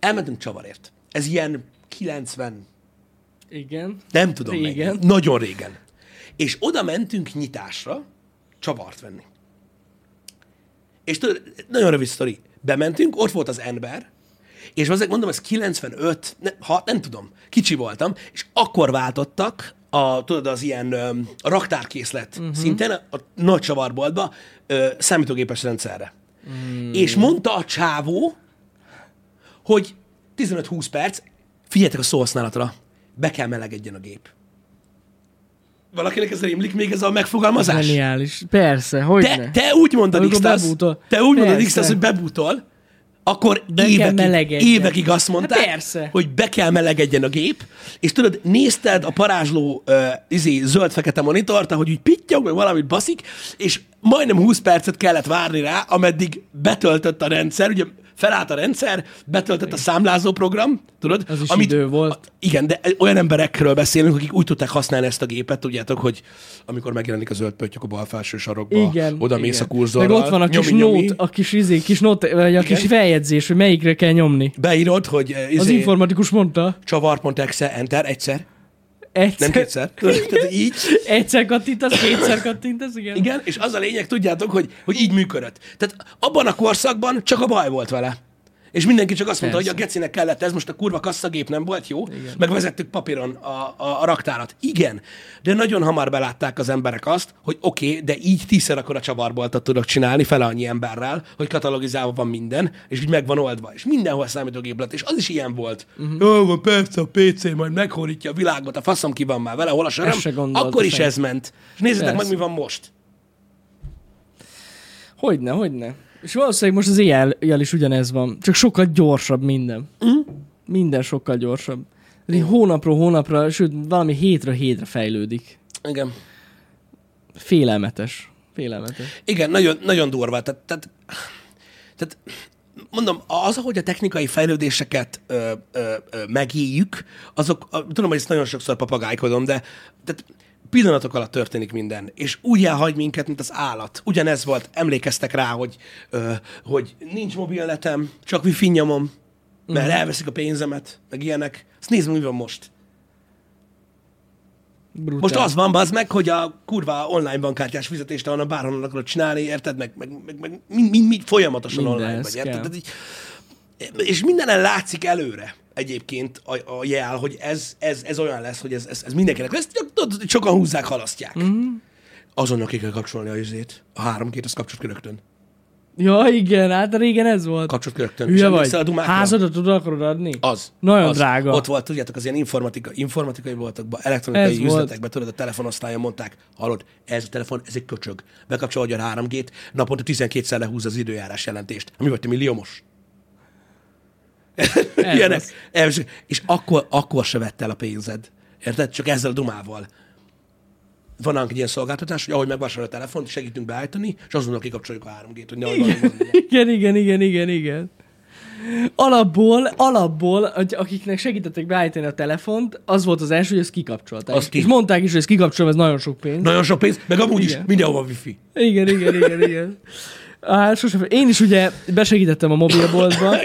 B: elmentünk csavarért. Ez ilyen 90,
A: Igen.
B: nem tudom
A: Régen.
B: Régen. Nagyon régen. És oda mentünk nyitásra csavart venni. És tudod, nagyon rövid sztori. Bementünk, ott volt az ember, és azért mondom, ez 95, ne, ha, nem tudom, kicsi voltam, és akkor váltottak a, tudod, az ilyen a raktárkészlet uh-huh. szinten, a, nagy csavarboltba ö, számítógépes rendszerre. Mm. És mondta a csávó, hogy 15-20 perc, figyeljetek a szóhasználatra, be kell melegedjen a gép. Valakinek ez rémlik még ez a megfogalmazás?
A: Geniális. Persze, hogy
B: Te,
A: ne.
B: te úgy mondod, x te úgy mondod, x hogy bebútol, akkor
A: Be
B: évekig, évekig azt mondták,
A: Hát persze.
B: hogy be kell melegedjen a gép, és tudod, nézted a parázsló uh, izé, zöld-fekete monitort, ahogy úgy pittyog, vagy valamit baszik, és majdnem 20 percet kellett várni rá, ameddig betöltött a rendszer, ugye felállt a rendszer, betöltött a számlázó program, tudod?
A: Az is idő volt.
B: Igen, de olyan emberekről beszélünk, akik úgy tudták használni ezt a gépet, tudjátok, hogy amikor megjelenik a zöld pöttyök a bal felső sarokba,
A: Igen.
B: oda
A: igen.
B: mész a kurzorral.
A: Meg ott van a kis
B: nyomi, nyomi,
A: nót, a kis izé, kis nót, vagy a kis feljegyzés, hogy melyikre kell nyomni.
B: Beírod, hogy eh,
A: Az
B: izé,
A: informatikus mondta.
B: csavar.exe, enter, egyszer,
A: Egyszer,
B: nem kétszer. Tehát így.
A: egyszer kattintasz, kétszer kattintasz, igen.
B: Igen, és az a lényeg, tudjátok, hogy, hogy így működött. Tehát abban a korszakban csak a baj volt vele. És mindenki csak azt mondta,
A: Persze.
B: hogy a gecinek kellett ez, most a kurva kasszagép nem volt jó, Igen. meg vezettük papíron a, a, a raktárat. Igen, de nagyon hamar belátták az emberek azt, hogy oké, okay, de így tízszer akkor a csavarboltat tudok csinálni fele annyi emberrel, hogy katalogizálva van minden, és így meg van oldva. És mindenhol számítógép lett, és az is ilyen volt. Uh-huh. Jó, van persze a PC majd meghódítja a világot, a faszom ki van már vele, hol a söröm. Akkor is ez ment. És nézzétek
A: Persze.
B: meg, mi van most.
A: Hogyne, hogyne. És valószínűleg most az éjjel is ugyanez van, csak sokkal gyorsabb minden.
B: Mhm.
A: Minden sokkal gyorsabb. Így hónapról hónapra, sőt, valami hétről hétre fejlődik.
B: Igen.
A: Félelmetes. Félelmetes.
B: Igen, nagyon, nagyon durva. Tehát, tehát, tehát mondom, az, ahogy a technikai fejlődéseket ö, ö, ö, megéljük, azok, tudom, hogy ezt nagyon sokszor papagájkodom, de tehát pillanatok alatt történik minden, és úgy elhagy minket, mint az állat. Ugyanez volt, emlékeztek rá, hogy, ö, hogy nincs mobilnetem, csak wifi nyomom, mert elveszik a pénzemet, meg ilyenek. Ezt nézd, mi van most.
A: Brutál.
B: Most az van, az meg, hogy a kurva online bankkártyás fizetést, ahonnan bárhonnan akarod csinálni, érted? Meg, meg, meg, meg mind, mind, mind folyamatosan
A: Mindenhez
B: online vagy, érted? Tehát így, és mindenen látszik előre egyébként a, a jel, hogy ez, ez, ez olyan lesz, hogy ez, ez, ez mindenkinek lesz, tudod, sokan húzzák, halasztják. Mm. Azonnal ki kell kapcsolni a izét. A három két, az kapcsolt ki rögtön.
A: Ja, igen, hát régen ez volt.
B: Kapcsolt ki rögtön.
A: Hülye vagy.
B: a dumákra?
A: Házadat oda akarod adni?
B: Az.
A: Nagyon
B: az.
A: drága.
B: Ott volt, tudjátok, az ilyen informatika, informatikai voltak, elektronikai
A: Ez volt.
B: üzletekben, tudod, a telefonosztályon mondták, hallod, ez a telefon, ez egy köcsög. Bekapcsolod a 3G-t, naponta 12-szer lehúz az időjárás jelentést. Mi vagy, te milliómos? (laughs) Ilyenek. Ez, és akkor, akkor se vett el a pénzed. Érted? Csak ezzel a dumával. Van egy ilyen szolgáltatás, hogy ahogy megvásárol a telefont, segítünk beállítani, és azonnal kikapcsoljuk a 3G-t, hogy nehogy valami van.
A: Igen, igen, igen, igen, igen. Alapból, alapból, akiknek segítettek beállítani a telefont, az volt az első, hogy ezt kikapcsolták.
B: Azt ki.
A: És mondták is, hogy ezt kikapcsolom, ez nagyon sok pénz.
B: Nagyon sok pénz, meg amúgy is
A: Igen.
B: mindenhol van wifi.
A: Igen, igen, igen, igen. (laughs) Hát sosem. Én is ugye besegítettem a mobilboltba. (laughs)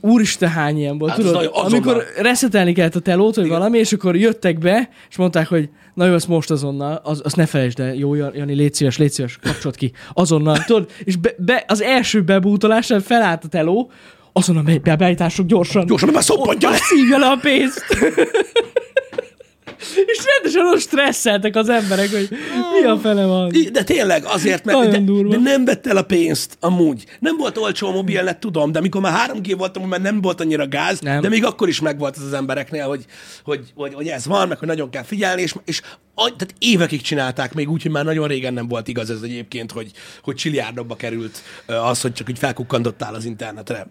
A: Úristen, hány ilyen volt,
B: Hát az
A: tudod?
B: nagyon- azonnal.
A: Amikor reszetelni kellett a telót, vagy valami, és akkor jöttek be, és mondták, hogy na jó, ezt most azonnal, az, azt ne felejtsd el, jó, Jani, légy szíves, légy szíves, kapcsolt ki, azonnal, tudod? És be, be, az első bebútolásán felállt a teló, azonnal be, be, beállítások gyorsan.
B: Gyorsan, mert már szoppantja le.
A: Azt szívja le a pénzt. (laughs) és rendesen ott stresszeltek az emberek, hogy mi a fele van.
B: De tényleg, azért, mert de, de nem vett el a pénzt, amúgy. Nem volt olcsó a mobilnet, tudom, de amikor már 3G volt, amúgy már nem volt annyira gáz,
A: Nem.
B: de még akkor is megvolt ez az embereknél, hogy, hogy, hogy, hogy ez van, meg hogy nagyon kell figyelni, és, és a- tehát évekig csinálták még úgy, hogy már nagyon régen nem volt igaz ez egyébként, hogy, hogy csiliárdokba került az, hogy csak úgy felkukkantottál az internetre.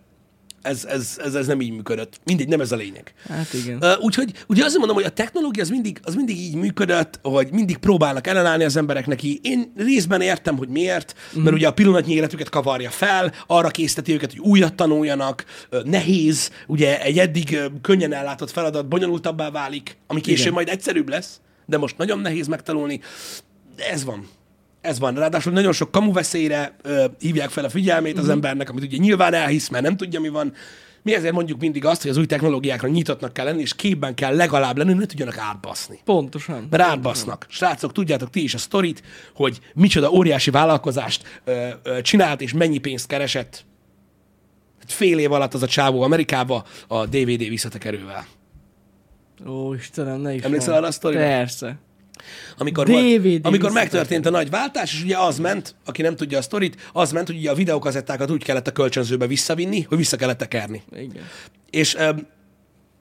B: Ez, ez, ez, ez nem így működött. Mindegy, nem ez a lényeg.
A: Hát igen.
B: Ö, Úgyhogy ugye azt mondom, hogy a technológia az mindig, az mindig így működött, hogy mindig próbálnak ellenállni az emberek neki. Én részben értem, hogy miért, mert ugye a pillanatnyi életüket kavarja fel, arra készteti őket, hogy újat tanuljanak, Ö, nehéz, ugye egy eddig ö, könnyen ellátott feladat bonyolultabbá válik, ami később
A: Igen.
B: majd egyszerűbb lesz, de most nagyon nehéz megtanulni. De ez van. Ez van. Ráadásul nagyon sok kamuveszélyre ö, hívják fel a figyelmét az embernek, amit ugye nyilván elhisz, mert nem tudja, mi van. Mi ezért mondjuk mindig azt, hogy az új technológiákra nyitottnak kell lenni, és képben kell legalább lenni, hogy ne tudjanak átbaszni.
A: Pontosan.
B: Mert átbasznak. Srácok, tudjátok ti is a sztorit, hogy micsoda óriási vállalkozást ö, ö, csinált, és mennyi pénzt keresett. Hát Fél év alatt az a csávó Amerikába a DVD visszatekerővel.
A: Ó, Istenem, ne is
B: Emlékszel arra a sztorira?
A: Persze.
B: Amikor,
A: DVD
B: volt, amikor megtörtént a nagy váltás, és ugye az ment, aki nem tudja a sztorit, az ment, hogy ugye a videokazettákat úgy kellett a kölcsönzőbe visszavinni, hogy vissza kellett tekerni.
A: Igen.
B: És um,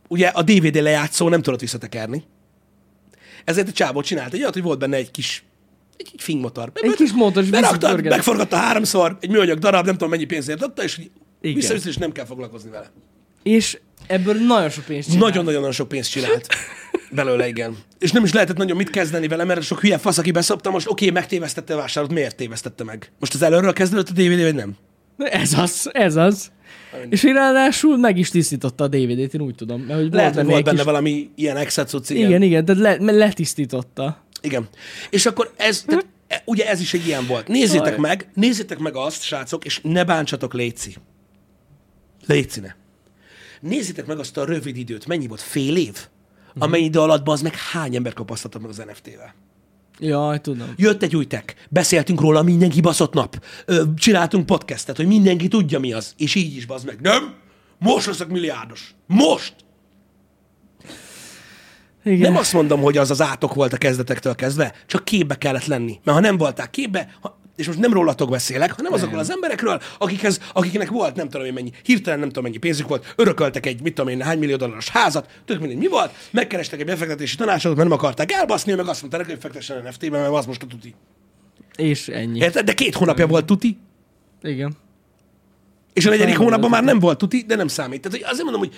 B: ugye a DVD lejátszó nem tudott visszatekerni. Ezért a csávó csinált egy olyat, hogy volt benne egy kis egy, egy fingmotor.
A: Egy kis motor, és
B: Berakta,
A: visszapörgetett.
B: megforgatta háromszor, egy műanyag darab, nem tudom mennyi pénzért adta, és vissza és nem kell foglalkozni vele.
A: És ebből nagyon sok pénzt csinál.
B: Nagyon-nagyon sok pénzt csinált (laughs) belőle, igen. És nem is lehetett nagyon mit kezdeni vele, mert sok hülye fasz, aki beszopta, most oké, megtévesztette a vásárlót, miért tévesztette meg? Most az előről kezdődött a DVD, vagy nem?
A: Ez az, ez az. És én ráadásul meg is tisztította a DVD-t, én úgy tudom. Mert hogy
B: Lehet, hogy volt benne
A: kis...
B: valami ilyen exacuc, igen.
A: Igen, igen, tehát le, letisztította.
B: Igen. És akkor ez, tehát, e- ugye ez is egy ilyen volt. Nézzétek
A: Aj.
B: meg, nézzétek meg azt, srácok, és ne bántsatok Léci. Léci ne. Nézzétek meg azt a rövid időt, mennyi volt? Fél év? Amennyi idő alatt az meg hány ember kapasztatott meg az NFT-vel.
A: Jaj, tudom.
B: Jött egy új tech, beszéltünk róla mindenki baszott nap, Ö, csináltunk podcastet, hogy mindenki tudja mi az, és így is bazd meg. Nem? Most leszek milliárdos. Most!
A: Igen.
B: Nem azt mondom, hogy az az átok volt a kezdetektől kezdve, csak képbe kellett lenni. Mert ha nem voltál képbe, ha, és most nem rólatok beszélek, hanem azokról az emberekről, akikhez, akiknek volt nem tudom én mennyi, hirtelen nem tudom mennyi pénzük volt, örököltek egy, mit tudom én, hány millió dolláros házat, tök mindegy mi volt, megkerestek egy befektetési tanácsadót, mert nem akarták elbaszni, meg azt mondta neki, hogy fektessen NFT-be, mert az most a tuti.
A: És ennyi.
B: Érted? De két hónapja volt tuti,
A: Igen.
B: és a negyedik
A: nem
B: hónapban már nem volt tuti, de nem számít. Tehát hogy azért mondom, hogy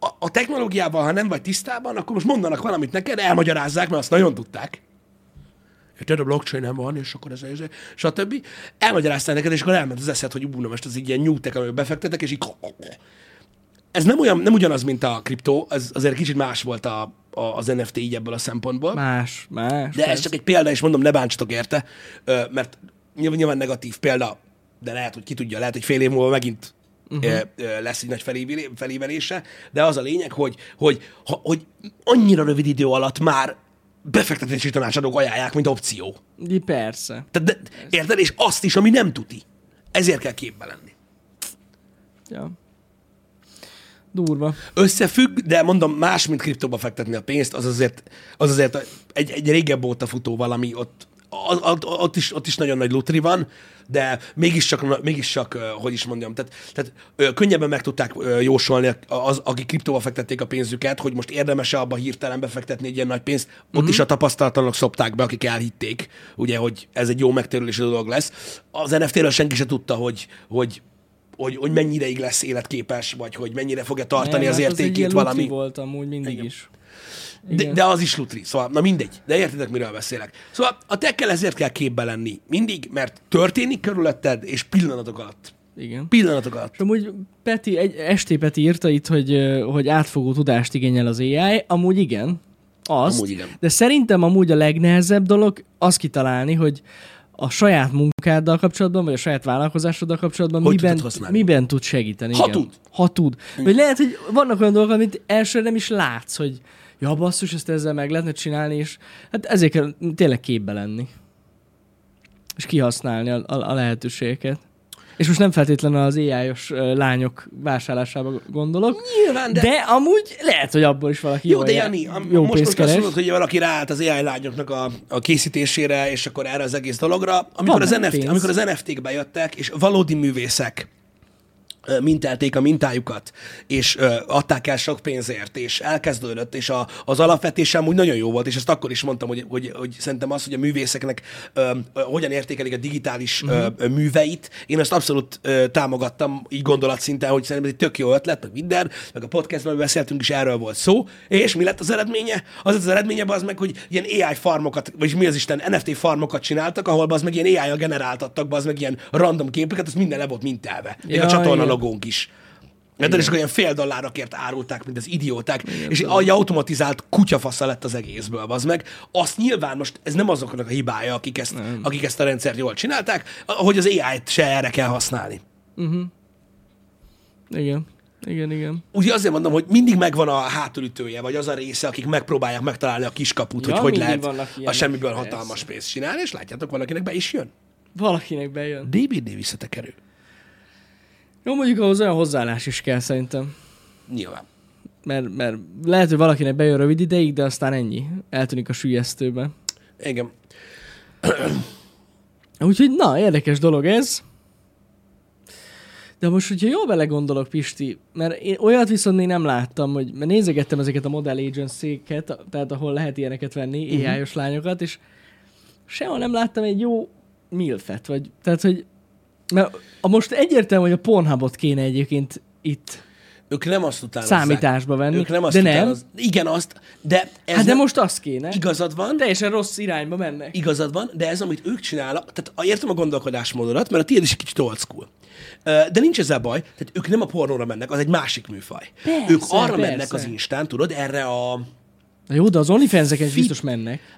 B: a, a technológiával, ha nem vagy tisztában, akkor most mondanak valamit neked, elmagyarázzák, mert azt nagyon tudták. Érted, a blockchain van, és akkor ez, ez, stb. Elmagyarázták neked, és akkor elment az eszed, hogy ú, most ez egy ilyen nyújtek, amiben befektetek, és így... Ez nem, olyan, nem ugyanaz, mint a kriptó, ez azért kicsit más volt a, a, az NFT így ebből a szempontból.
A: Más, más.
B: De ez
A: persze.
B: csak egy példa, és mondom, ne bántsatok érte, mert nyilván, nyilván negatív példa, de lehet, hogy ki tudja, lehet, hogy fél év múlva megint uh-huh. lesz egy nagy felévelé- felévelése, de az a lényeg, hogy, hogy, hogy annyira rövid idő alatt már befektetési tanácsadók ajánlják, mint opció.
A: De persze.
B: Tehát, de, érted? És azt is, ami nem tuti. Ezért kell képbe lenni.
A: Ja. Durva.
B: Összefügg, de mondom, más, mint kriptóba fektetni a pénzt, az azért, az azért egy, egy régebb óta futó valami, ott, ott, is, ott is nagyon nagy lutri van, de mégiscsak, mégiscsak hogy is mondjam, tehát, tehát könnyebben meg tudták jósolni az, akik kriptóba fektették a pénzüket, hogy most érdemes-e abba hirtelen befektetni egy ilyen nagy pénzt. Ott
A: Mhm.
B: is a tapasztalatlanok szopták be, akik elhitték, ugye, hogy ez egy jó megtérülési dolog lesz. Az NFT-ről senki se tudta, hogy, hogy hogy, hogy mennyi ideig lesz életképes, vagy hogy mennyire fogja tartani
A: Nem,
B: az
A: hát egy
B: értékét
A: ilyen
B: valami.
A: volt amúgy mindig
B: Igen.
A: is.
B: De, de az is lutri, szóval, na mindegy, de értitek, miről beszélek. Szóval a tekkel ezért kell képbe lenni, mindig, mert történik körülötted, és pillanatok alatt.
A: Igen.
B: Pillanatok alatt.
A: És amúgy Peti, egy, Esté Peti írta itt, hogy, hogy átfogó tudást igényel az AI. Amúgy igen. Azt.
B: Amúgy igen.
A: De szerintem amúgy a legnehezebb dolog az kitalálni, hogy a saját munkáddal kapcsolatban, vagy a saját vállalkozásoddal kapcsolatban
B: Hogy
A: miben, miben tud segíteni.
B: Ha
A: igen.
B: tud.
A: Ha tud. Vagy lehet, hogy vannak olyan dolgok, amit elsőre nem is látsz, hogy ja basszus, ezt ezzel meg lehetne csinálni, és hát ezért kell tényleg képbe lenni. És kihasználni a, a, a lehetőségeket. És most nem feltétlenül az AI-os ö, lányok vásárlásába gondolok,
B: Nyilván, de...
A: de, amúgy lehet, hogy abból is valaki
B: Jó, de Jani, am-
A: jó
B: most, most azt mondod, hogy valaki ráállt az AI lányoknak a, a készítésére, és akkor erre az egész dologra. Amikor,
A: Van
B: az, NFT,
A: pénz.
B: amikor az NFT-k bejöttek, és valódi művészek mintelték a mintájukat, és ö, adták el sok pénzért, és elkezdődött, és a, az alapvetésem úgy nagyon jó volt, és ezt akkor is mondtam, hogy, hogy, hogy szerintem az, hogy a művészeknek ö, ö, hogyan értékelik a digitális ö, ö, műveit, én ezt abszolút ö, támogattam így gondolatszinten, hogy szerintem ez egy tök jó ötlet, meg minden, meg a podcastban beszéltünk is erről volt szó, és mi lett az eredménye? Az lett az eredménye az meg, hogy ilyen AI farmokat, vagy mi az Isten, NFT farmokat csináltak, ahol az meg ilyen AI-jal generáltattak, az meg ilyen random képeket, az minden le volt mintelve. Még a
A: Ja,
B: csatorna
A: igen.
B: logónk is. Mert akkor ilyen fél dollárakért árulták, mint az idióták, Igen, és egy automatizált kutyafasza lett az egészből, az meg. Azt nyilván most, ez nem azoknak a hibája, akik ezt, akik ezt a rendszert jól csinálták, hogy az AI-t se erre kell használni.
A: Igen. Igen, igen.
B: Ugye azért mondom, hogy mindig megvan a hátulütője, vagy az a része, akik megpróbálják megtalálni a kiskaput,
A: Ja,
B: hogy hogy lehet a semmiből
A: persze.
B: hatalmas pénzt csinálni, és látjátok, valakinek be is jön.
A: Valakinek bejön.
B: DVD visszatekerő.
A: Jó, mondjuk ahhoz olyan hozzáállás is kell szerintem.
B: Nyilván.
A: Mert, mert lehet, hogy valakinek bejön rövid ideig, de aztán ennyi. Eltűnik a sülyeztőbe.
B: Igen.
A: Úgyhogy na, érdekes dolog ez. De most, hogyha jól belegondolok, Pisti, mert én olyat viszont még nem láttam, hogy mert nézegettem ezeket a model agency-ket, tehát ahol lehet ilyeneket venni,
B: Mhm.
A: uh-huh. AI-os lányokat, és sehol nem láttam egy jó milfet, vagy tehát, hogy mert a most egyértelmű, hogy a Pornhubot kéne egyébként itt
B: Ők nem azt utánozzák.
A: Számításba venni,
B: Ők nem azt
A: de nem.
B: Igen, azt, de ez
A: Hát de
B: nem,
A: most az kéne.
B: igazad van,
A: Teljesen rossz irányba mennek.
B: igazad van, de ez, amit ők csinálnak, tehát a- értem a gondolkodásmódodat, mert a tiéd is egy kicsit old school. De nincs ezzel baj, tehát ők nem a pornóra mennek, az egy másik műfaj.
A: Persze,
B: ők arra
A: persze.
B: mennek az Instán, tudod, erre a...
A: Na jó, de az OnlyFans-eken is biztos mennek.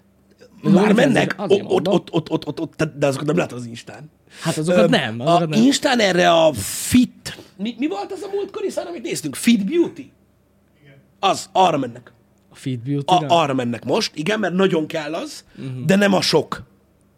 B: Már mennek, ott, ott, ott, ott, ott, ott, de azokat nem látod az Instán.
A: Hát azokat
B: Öm,
A: nem.
B: A
A: Azokat nem.
B: Instán erre a fit... Mi, mi volt az a múltkori szám, amit néztünk? Fit Beauty? Az, arra mennek.
A: A Feed beauty
B: A, arra mennek most, igen, mert nagyon kell az, uh-huh. de nem a sok.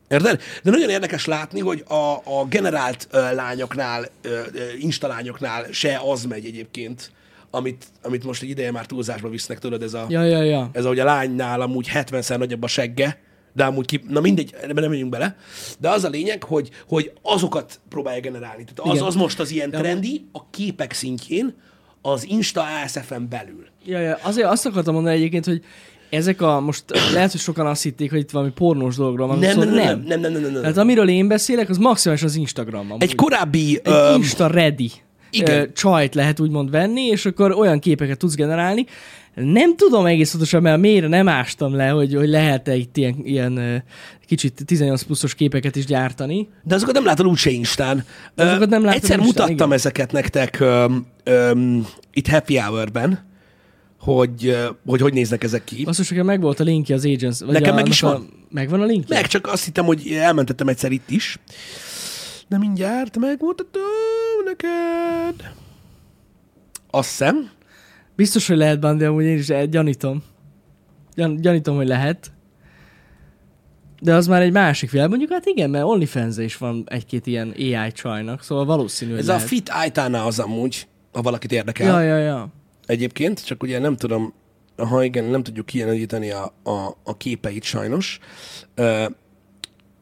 B: Érted? De nagyon érdekes látni, hogy a, a generált ö, lányoknál, ö, instalányoknál se az megy egyébként, amit, amit most egy ideje már túlzásba visznek, tudod, ez a,
A: Ja, ja, ja.
B: ez ahogy a lánynál amúgy 70-szer nagyobb a segge, de amúgy ki, na mindegy, ebben nem menjünk bele, de az a lényeg, hogy, hogy azokat próbálja generálni. Tehát az, az most az ilyen trendi, a képek szintjén, az Insta ASF-en belül.
A: Ja, ja, azért azt akartam mondani egyébként, hogy ezek a, most lehet, hogy sokan azt hitték, hogy itt valami pornós dologról van.
B: Nem, nem, nem, nem, nem, nem, nem, nem.
A: Tehát amiről én beszélek, az maximális az Instagram. Amúgy.
B: Egy korábbi...
A: Egy
B: um...
A: Insta ready
B: igen.
A: csajt lehet úgymond venni, és akkor olyan képeket tudsz generálni. Nem tudom egész pontosan, mert mélyre nem ástam le, hogy, hogy lehet-e itt ilyen, ilyen kicsit 18 pluszos képeket is gyártani.
B: De azokat nem látod úgyse Instán.
A: De azokat nem látod
B: Egyszer
A: Instán,
B: mutattam
A: igen.
B: ezeket nektek öm, öm, itt Happy Hour-ben, hogy, hogy hogy néznek ezek ki.
A: Azt nekem meg volt a linkje az Agents. Vagy
B: Nekem
A: a,
B: meg is
A: annak
B: van.
A: A, megvan a linkje?
B: Meg csak azt hittem, hogy elmentettem egyszer itt is. De mindjárt megmutatom neked. Azt hiszem.
A: Biztos, hogy lehet de amúgy én is eh, gyanítom. Gyan, gyanítom, hogy lehet. De az már egy másik világ. Mondjuk hát igen, mert onlyfans is van egy-két ilyen AI csajnak, szóval valószínű,
B: Ez a
A: lehet.
B: Fit Aitana az amúgy, ha valakit érdekel.
A: Ja, ja, ja.
B: Egyébként, csak ugye nem tudom, ha igen, nem tudjuk kijeleníteni a, a, a képeit sajnos ö,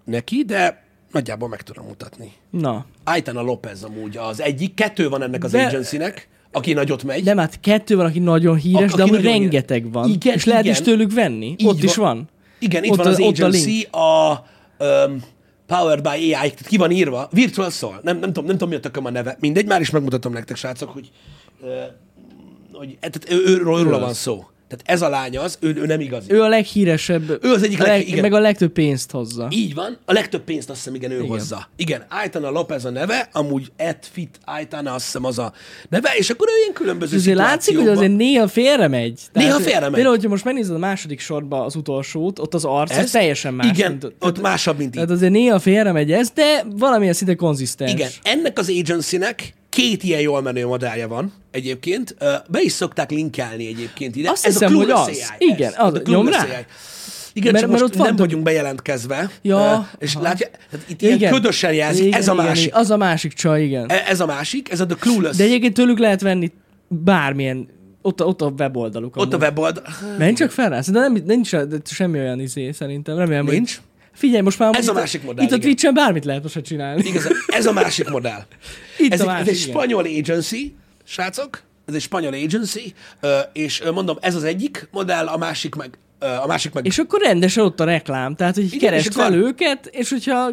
B: neki, de nagyjából meg tudom mutatni.
A: Na.
B: Aitana Lopez amúgy az egyik, kettő van ennek az
A: De-
B: agencynek, aki nagyot megy.
A: Nem, hát kettő van, aki nagyon híres,
B: A-
A: de amúgy rengeteg van.
B: Igen,
A: és lehet
B: igen.
A: is tőlük venni.
B: Így
A: Ott is
B: van.
A: van.
B: Igen, itt
A: Ott
B: van
A: a-
B: az
A: ott a
B: agency, a, um, Powered by AI, ki van írva, Virtual Soul, nem, nem, tudom, nem tudom, mi a tököm a neve, mindegy, már is megmutatom nektek, srácok, hogy, uh, hogy tehát ő, ő, róla
A: az.
B: van szó. Tehát ez a lány az, ő, ő nem igazi.
A: Ő a leghíresebb.
B: Ő az egyik leg-
A: leg,
B: igen.
A: Meg a legtöbb pénzt hozza.
B: Így van, a legtöbb pénzt azt hiszem, igen, ő igen. hozza. Igen, Aitana Lopez a neve, amúgy Ed Fit Aitana azt hiszem az a neve, és akkor ő ilyen különböző
A: azért látszik, hogy azért néha félre megy.
B: Néha félremegy.
A: Például, hogyha most megnézed a második sorba az utolsót, ott az arc
B: Ez-
A: teljesen más.
B: Igen,
A: mint,
B: ott másabb, mint így.
A: tehát azért néha félre megy ez, de valamilyen szinte konzisztens.
B: Igen, ennek az agencynek két ilyen jól menő modellje van egyébként. Be is szokták linkelni egyébként ide.
A: Azt
B: ez
A: hiszem,
B: a
A: hogy az.
B: AI.
A: Igen,
B: ez,
A: az.
B: a
A: Nyom rá?
B: AI. Igen,
A: Mert-
B: csak
A: mert
B: most
A: ott van
B: nem
A: több-
B: vagyunk bejelentkezve.
A: Ja,
B: és
A: aha.
B: látja, tehát itt ilyen
A: Igen.
B: ködösen jelzik,
A: Igen,
B: ez a másik.
A: igen. Az a másik csaj, igen.
B: E- Ez a másik, ez a The Clueless.
A: De egyébként tőlük lehet venni bármilyen, ott a, ott a weboldaluk.
B: Ott a
A: amúgy.
B: weboldal.
A: Menj csak fel rá, szerintem nem, nincs de semmi olyan izé, szerintem. Remélem, hogy-
B: Nincs.
A: Figyelj, most már
B: Ez a másik modell,
A: Itt a
B: igen.
A: Twitch-en bármit lehet most csinálni.
B: Igaz, ez a másik modell. (laughs)
A: Itt
B: ez,
A: a
B: egy,
A: másik,
B: ez egy
A: igen.
B: spanyol agency, srácok, ez egy spanyol agency, és mondom, ez az egyik modell, a másik meg, a másik meg
A: És akkor rendesen ott a reklám, tehát hogy
B: Igen,
A: keresd fel őket, és hogyha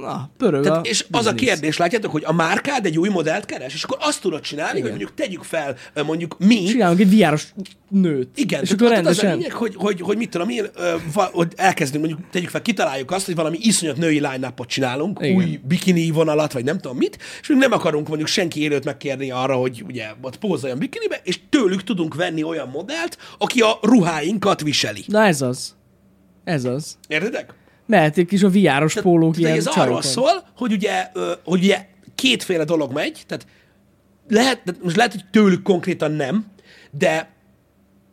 A: na, pörög
B: Tehát,
A: a
B: és az a kérdés, látjátok, hogy a márkád egy új modellt keres, és akkor azt tudod csinálni, hogy mondjuk tegyük fel, mondjuk mi,
A: Csinálunk egy viáros nőt.
B: igen,
A: és akkor
B: ott az a
A: rendesen.
B: lényeg, hogy, hogy, hogy mit tudom én, hogy elkezdünk, mondjuk tegyük fel, kitaláljuk azt, hogy valami iszonyat női line csinálunk,
A: Igen.
B: új bikini vonalat, vagy nem tudom mit, és még nem akarunk mondjuk senki élőt megkérni arra, hogy ugye ott pózoljon bikinibe, és tőlük tudunk venni olyan modellt, aki a ruháinkat viseli.
A: Na ez az. Ez az.
B: Értedek?
A: Mehetik is a viáros pólók
B: Tehát
A: ilyen
B: ez arról
A: csajokon.
B: szól, hogy ugye, hogy ugye kétféle dolog megy, tehát lehet, most lehet, hogy tőlük konkrétan nem, de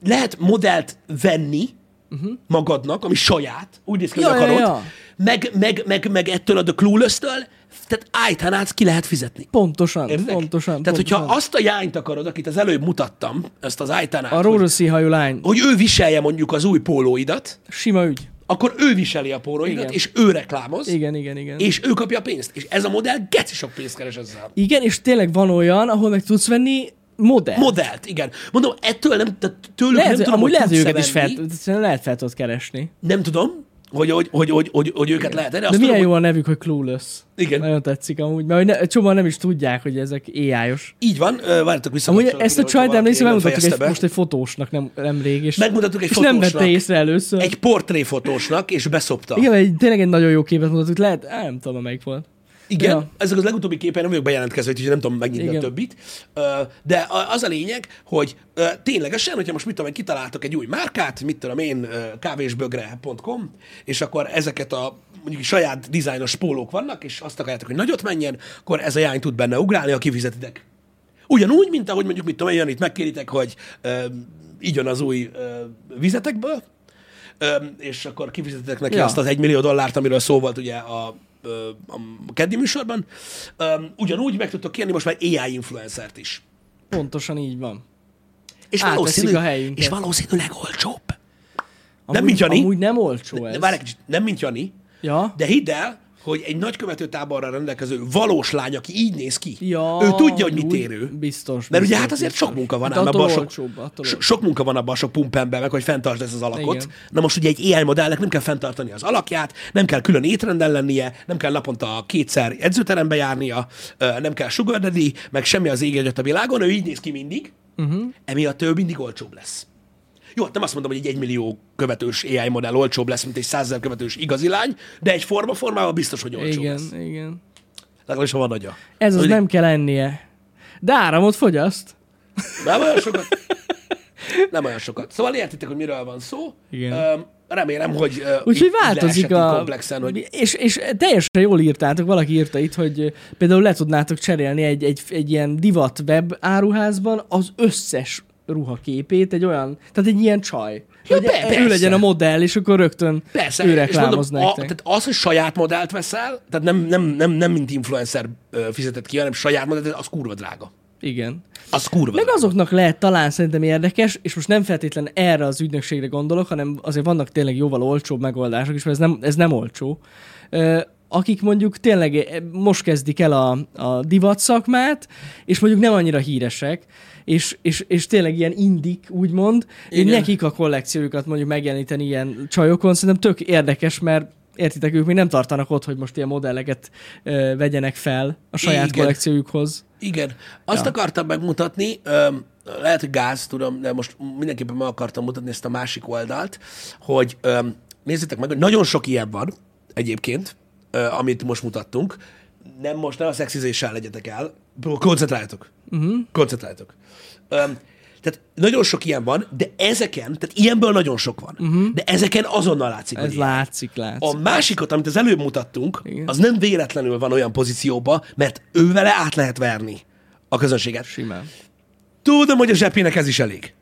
B: lehet modellt venni uh-huh. magadnak, ami saját, úgy néz ki, hogy.
A: Ja, ja,
B: akarod,
A: ja.
B: Meg, meg, meg, meg ettől a The Clueless-től, tehát ájtanát ki lehet fizetni.
A: Pontosan,
B: Értedek?
A: pontosan.
B: Tehát,
A: pontosan.
B: hogyha azt a jányt akarod, akit az előbb mutattam, ezt az ájtanát,
A: A
B: hogy,
A: rózsaszí hajú lány,
B: hogy ő viselje mondjuk az új pólóidat,
A: sima ügy.
B: Akkor ő viseli a pólóidat,
A: Igen.
B: és ő reklámoz,
A: Igen, igen, igen.
B: és ő kapja a pénzt. És ez a modell geci sok pénzt keres ezzel.
A: Igen, és tényleg van olyan, ahol meg tudsz venni modell.
B: Modellt, igen. Mondom, ettől nem, tehát tőlük
A: lehet,
B: nem tudom,
A: amúgy
B: hogy
A: lehet, őket is fel, lehet fel tudod keresni.
B: Nem tudom, hogy, hogy, hogy, hogy, hogy, hogy őket lehet. De,
A: De milyen
B: tudom,
A: jó a nevük, hogy Clueless.
B: Igen.
A: Nagyon tetszik amúgy, mert hogy ne, csomóan nem is tudják, hogy ezek AI-os.
B: hogy így van, ö, várjatok vissza.
A: Amúgy ezt a csajt emlékszem,
B: nem
A: megmutattuk egy,
B: be.
A: most egy fotósnak nem, nemrég, és,
B: Megmutattuk egy
A: és nem
B: fotósnak.
A: vette észre először.
B: Egy portréfotósnak, és beszopta.
A: Igen, egy, tényleg egy nagyon jó képet mutattuk, lehet, á, nem tudom, melyik volt.
B: Igen,
A: Ja.
B: ezek az legutóbbi képen nem vagyok bejelentkezve, úgyhogy nem tudom megnyitni a
A: Igen.
B: többit. Ö, De a- az a lényeg, hogy ténylegesen, hogyha most mit tudom, kitaláltok egy új márkát, mit tudom én, kávésbögre.com, és akkor ezeket a mondjuk saját dizájnos pólók vannak, és azt akarjátok, hogy nagyot menjen, akkor ez a jány tud benne ugrálni, ha kifizetitek. Ugyanúgy, mint ahogy mondjuk, mit tudom én, itt megkéritek, hogy ö, igyon az új ö, vizetekből, ö, és akkor kifizetitek neki
A: Ja.
B: azt az egy millió dollárt, amiről szó volt ugye a, a keddi műsorban. Ugyanúgy meg tudtok kérni most már AI influencert is.
A: Pontosan így van.
B: És valószínű,
A: a helyünket.
B: és valószínűleg olcsóbb.
A: Amúgy,
B: mint Jani.
A: Amúgy nem olcsó ez.
B: Várj egy kicsit, nem mint Jani,
A: Ja?
B: de hidd el, hogy egy nagykövető táborra rendelkező valós lány, aki így néz ki,
A: Ja,
B: ő tudja, hogy mit
A: úgy,
B: ér ő.
A: Biztos.
B: Mert
A: biztos,
B: ugye hát azért
A: biztos.
B: sok munka van
A: Hát
B: ám abban, sok, so, sok munka van abban sok pumpemben, meg hogy fenntartsd ezt az alakot.
A: Igen.
B: Na most ugye egy AI modellnek nem kell fenntartani az alakját, nem kell külön étrenden lennie, nem kell naponta kétszer edzőterembe járnia, nem kell sugar daddy, meg semmi az ég a világon, ő így néz ki mindig, uh-huh. emiatt ő mindig olcsóbb lesz. Jó, hát nem azt mondom, hogy egy egymillió követős AI modell olcsóbb lesz, mint egy százezer követős igazi lány, de egy forma formában biztos, hogy olcsóbb
A: Igen,
B: lesz.
A: igen.
B: Legalábbis, ha van agya.
A: Ez az
B: Hogy-
A: nem kell ennie. De áramot fogyaszt.
B: Nem olyan sokat. Nem olyan sokat. Szóval értitek, hogy miről van szó.
A: Igen.
B: Öm, remélem, hogy uh,
A: Úgyhogy változik a...
B: komplexen, hogy
A: És, és teljesen jól írtátok, valaki írta itt, hogy például le tudnátok cserélni egy, egy, egy ilyen divat web áruházban az összes ruhaképét, egy olyan, tehát egy ilyen csaj.
B: Ja,
A: hogy
B: be-
A: ő legyen a modell, és akkor rögtön
B: Persze,
A: ő reklámoz
B: mondom, a,
A: nektek.
B: tehát az, hogy saját modellt veszel, tehát nem, nem, nem, nem mint influencer fizetett ki, hanem saját modellt, az kurva drága.
A: Igen.
B: Az kurva
A: Meg azoknak lehet talán szerintem érdekes, és most nem feltétlen erre az ügynökségre gondolok, hanem azért vannak tényleg jóval olcsóbb megoldások is, mert ez nem, ez nem olcsó. Akik mondjuk tényleg eh, most kezdik el a, a divat szakmát, és mondjuk nem annyira híresek, és, és, és tényleg ilyen indik, úgymond,
B: Igen.
A: nekik a kollekciójukat mondjuk megjeleníteni ilyen csajokon, szerintem tök érdekes, mert értitek, ők még nem tartanak ott, hogy most ilyen modelleket ö, vegyenek fel a saját
B: Igen.
A: kollekciójukhoz.
B: Igen. Azt
A: Ja.
B: akartam megmutatni, öm, lehet, hogy gáz, tudom, de most mindenképpen meg akartam mutatni ezt a másik oldalt, hogy öm, nézzétek meg, hogy nagyon sok ilyen van egyébként, ö, amit most mutattunk. Nem most, nem a szexizéssel legyetek el, koncentráljatok. Uh-huh. Koncentráljatok. Öm, tehát nagyon sok ilyen van, de ezeken, tehát ilyenből nagyon sok van, uh-huh. de ezeken azonnal látszik,
A: Ez látszik, látszik.
B: A másikat, amit az előbb mutattunk,
A: Igen.
B: Az nem véletlenül van olyan pozícióba, mert ő vele át lehet verni a közönséget.
A: Simán.
B: Tudom, hogy a zsepének ez is elég.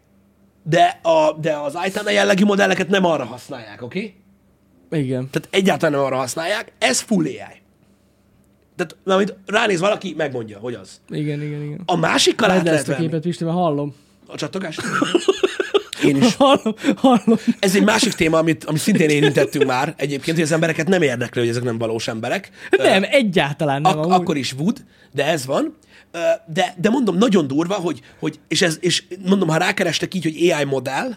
B: De, a, de az Aitana jellegű modelleket nem arra használják, oké? Okay?
A: Igen.
B: Tehát egyáltalán nem arra használják, ez full AI. Tehát, na, amit ránéz valaki, megmondja, hogy az.
A: Igen, igen, igen.
B: A másikkal át lehet
A: ezt a képet, Pisti, mert hallom.
B: A csattogást? (laughs) Én is.
A: Hallom, hallom.
B: Ez egy másik téma, amit, amit szintén érintettünk már egyébként, hogy az embereket nem érdekli, hogy ezek nem valós emberek.
A: Nem, egyáltalán nem.
B: Ak-
A: amúgy.
B: akkor is wood, de ez van. Ö, De, de mondom, nagyon durva, hogy, hogy és, ez, és mondom, ha rákerestek így, hogy AI modell,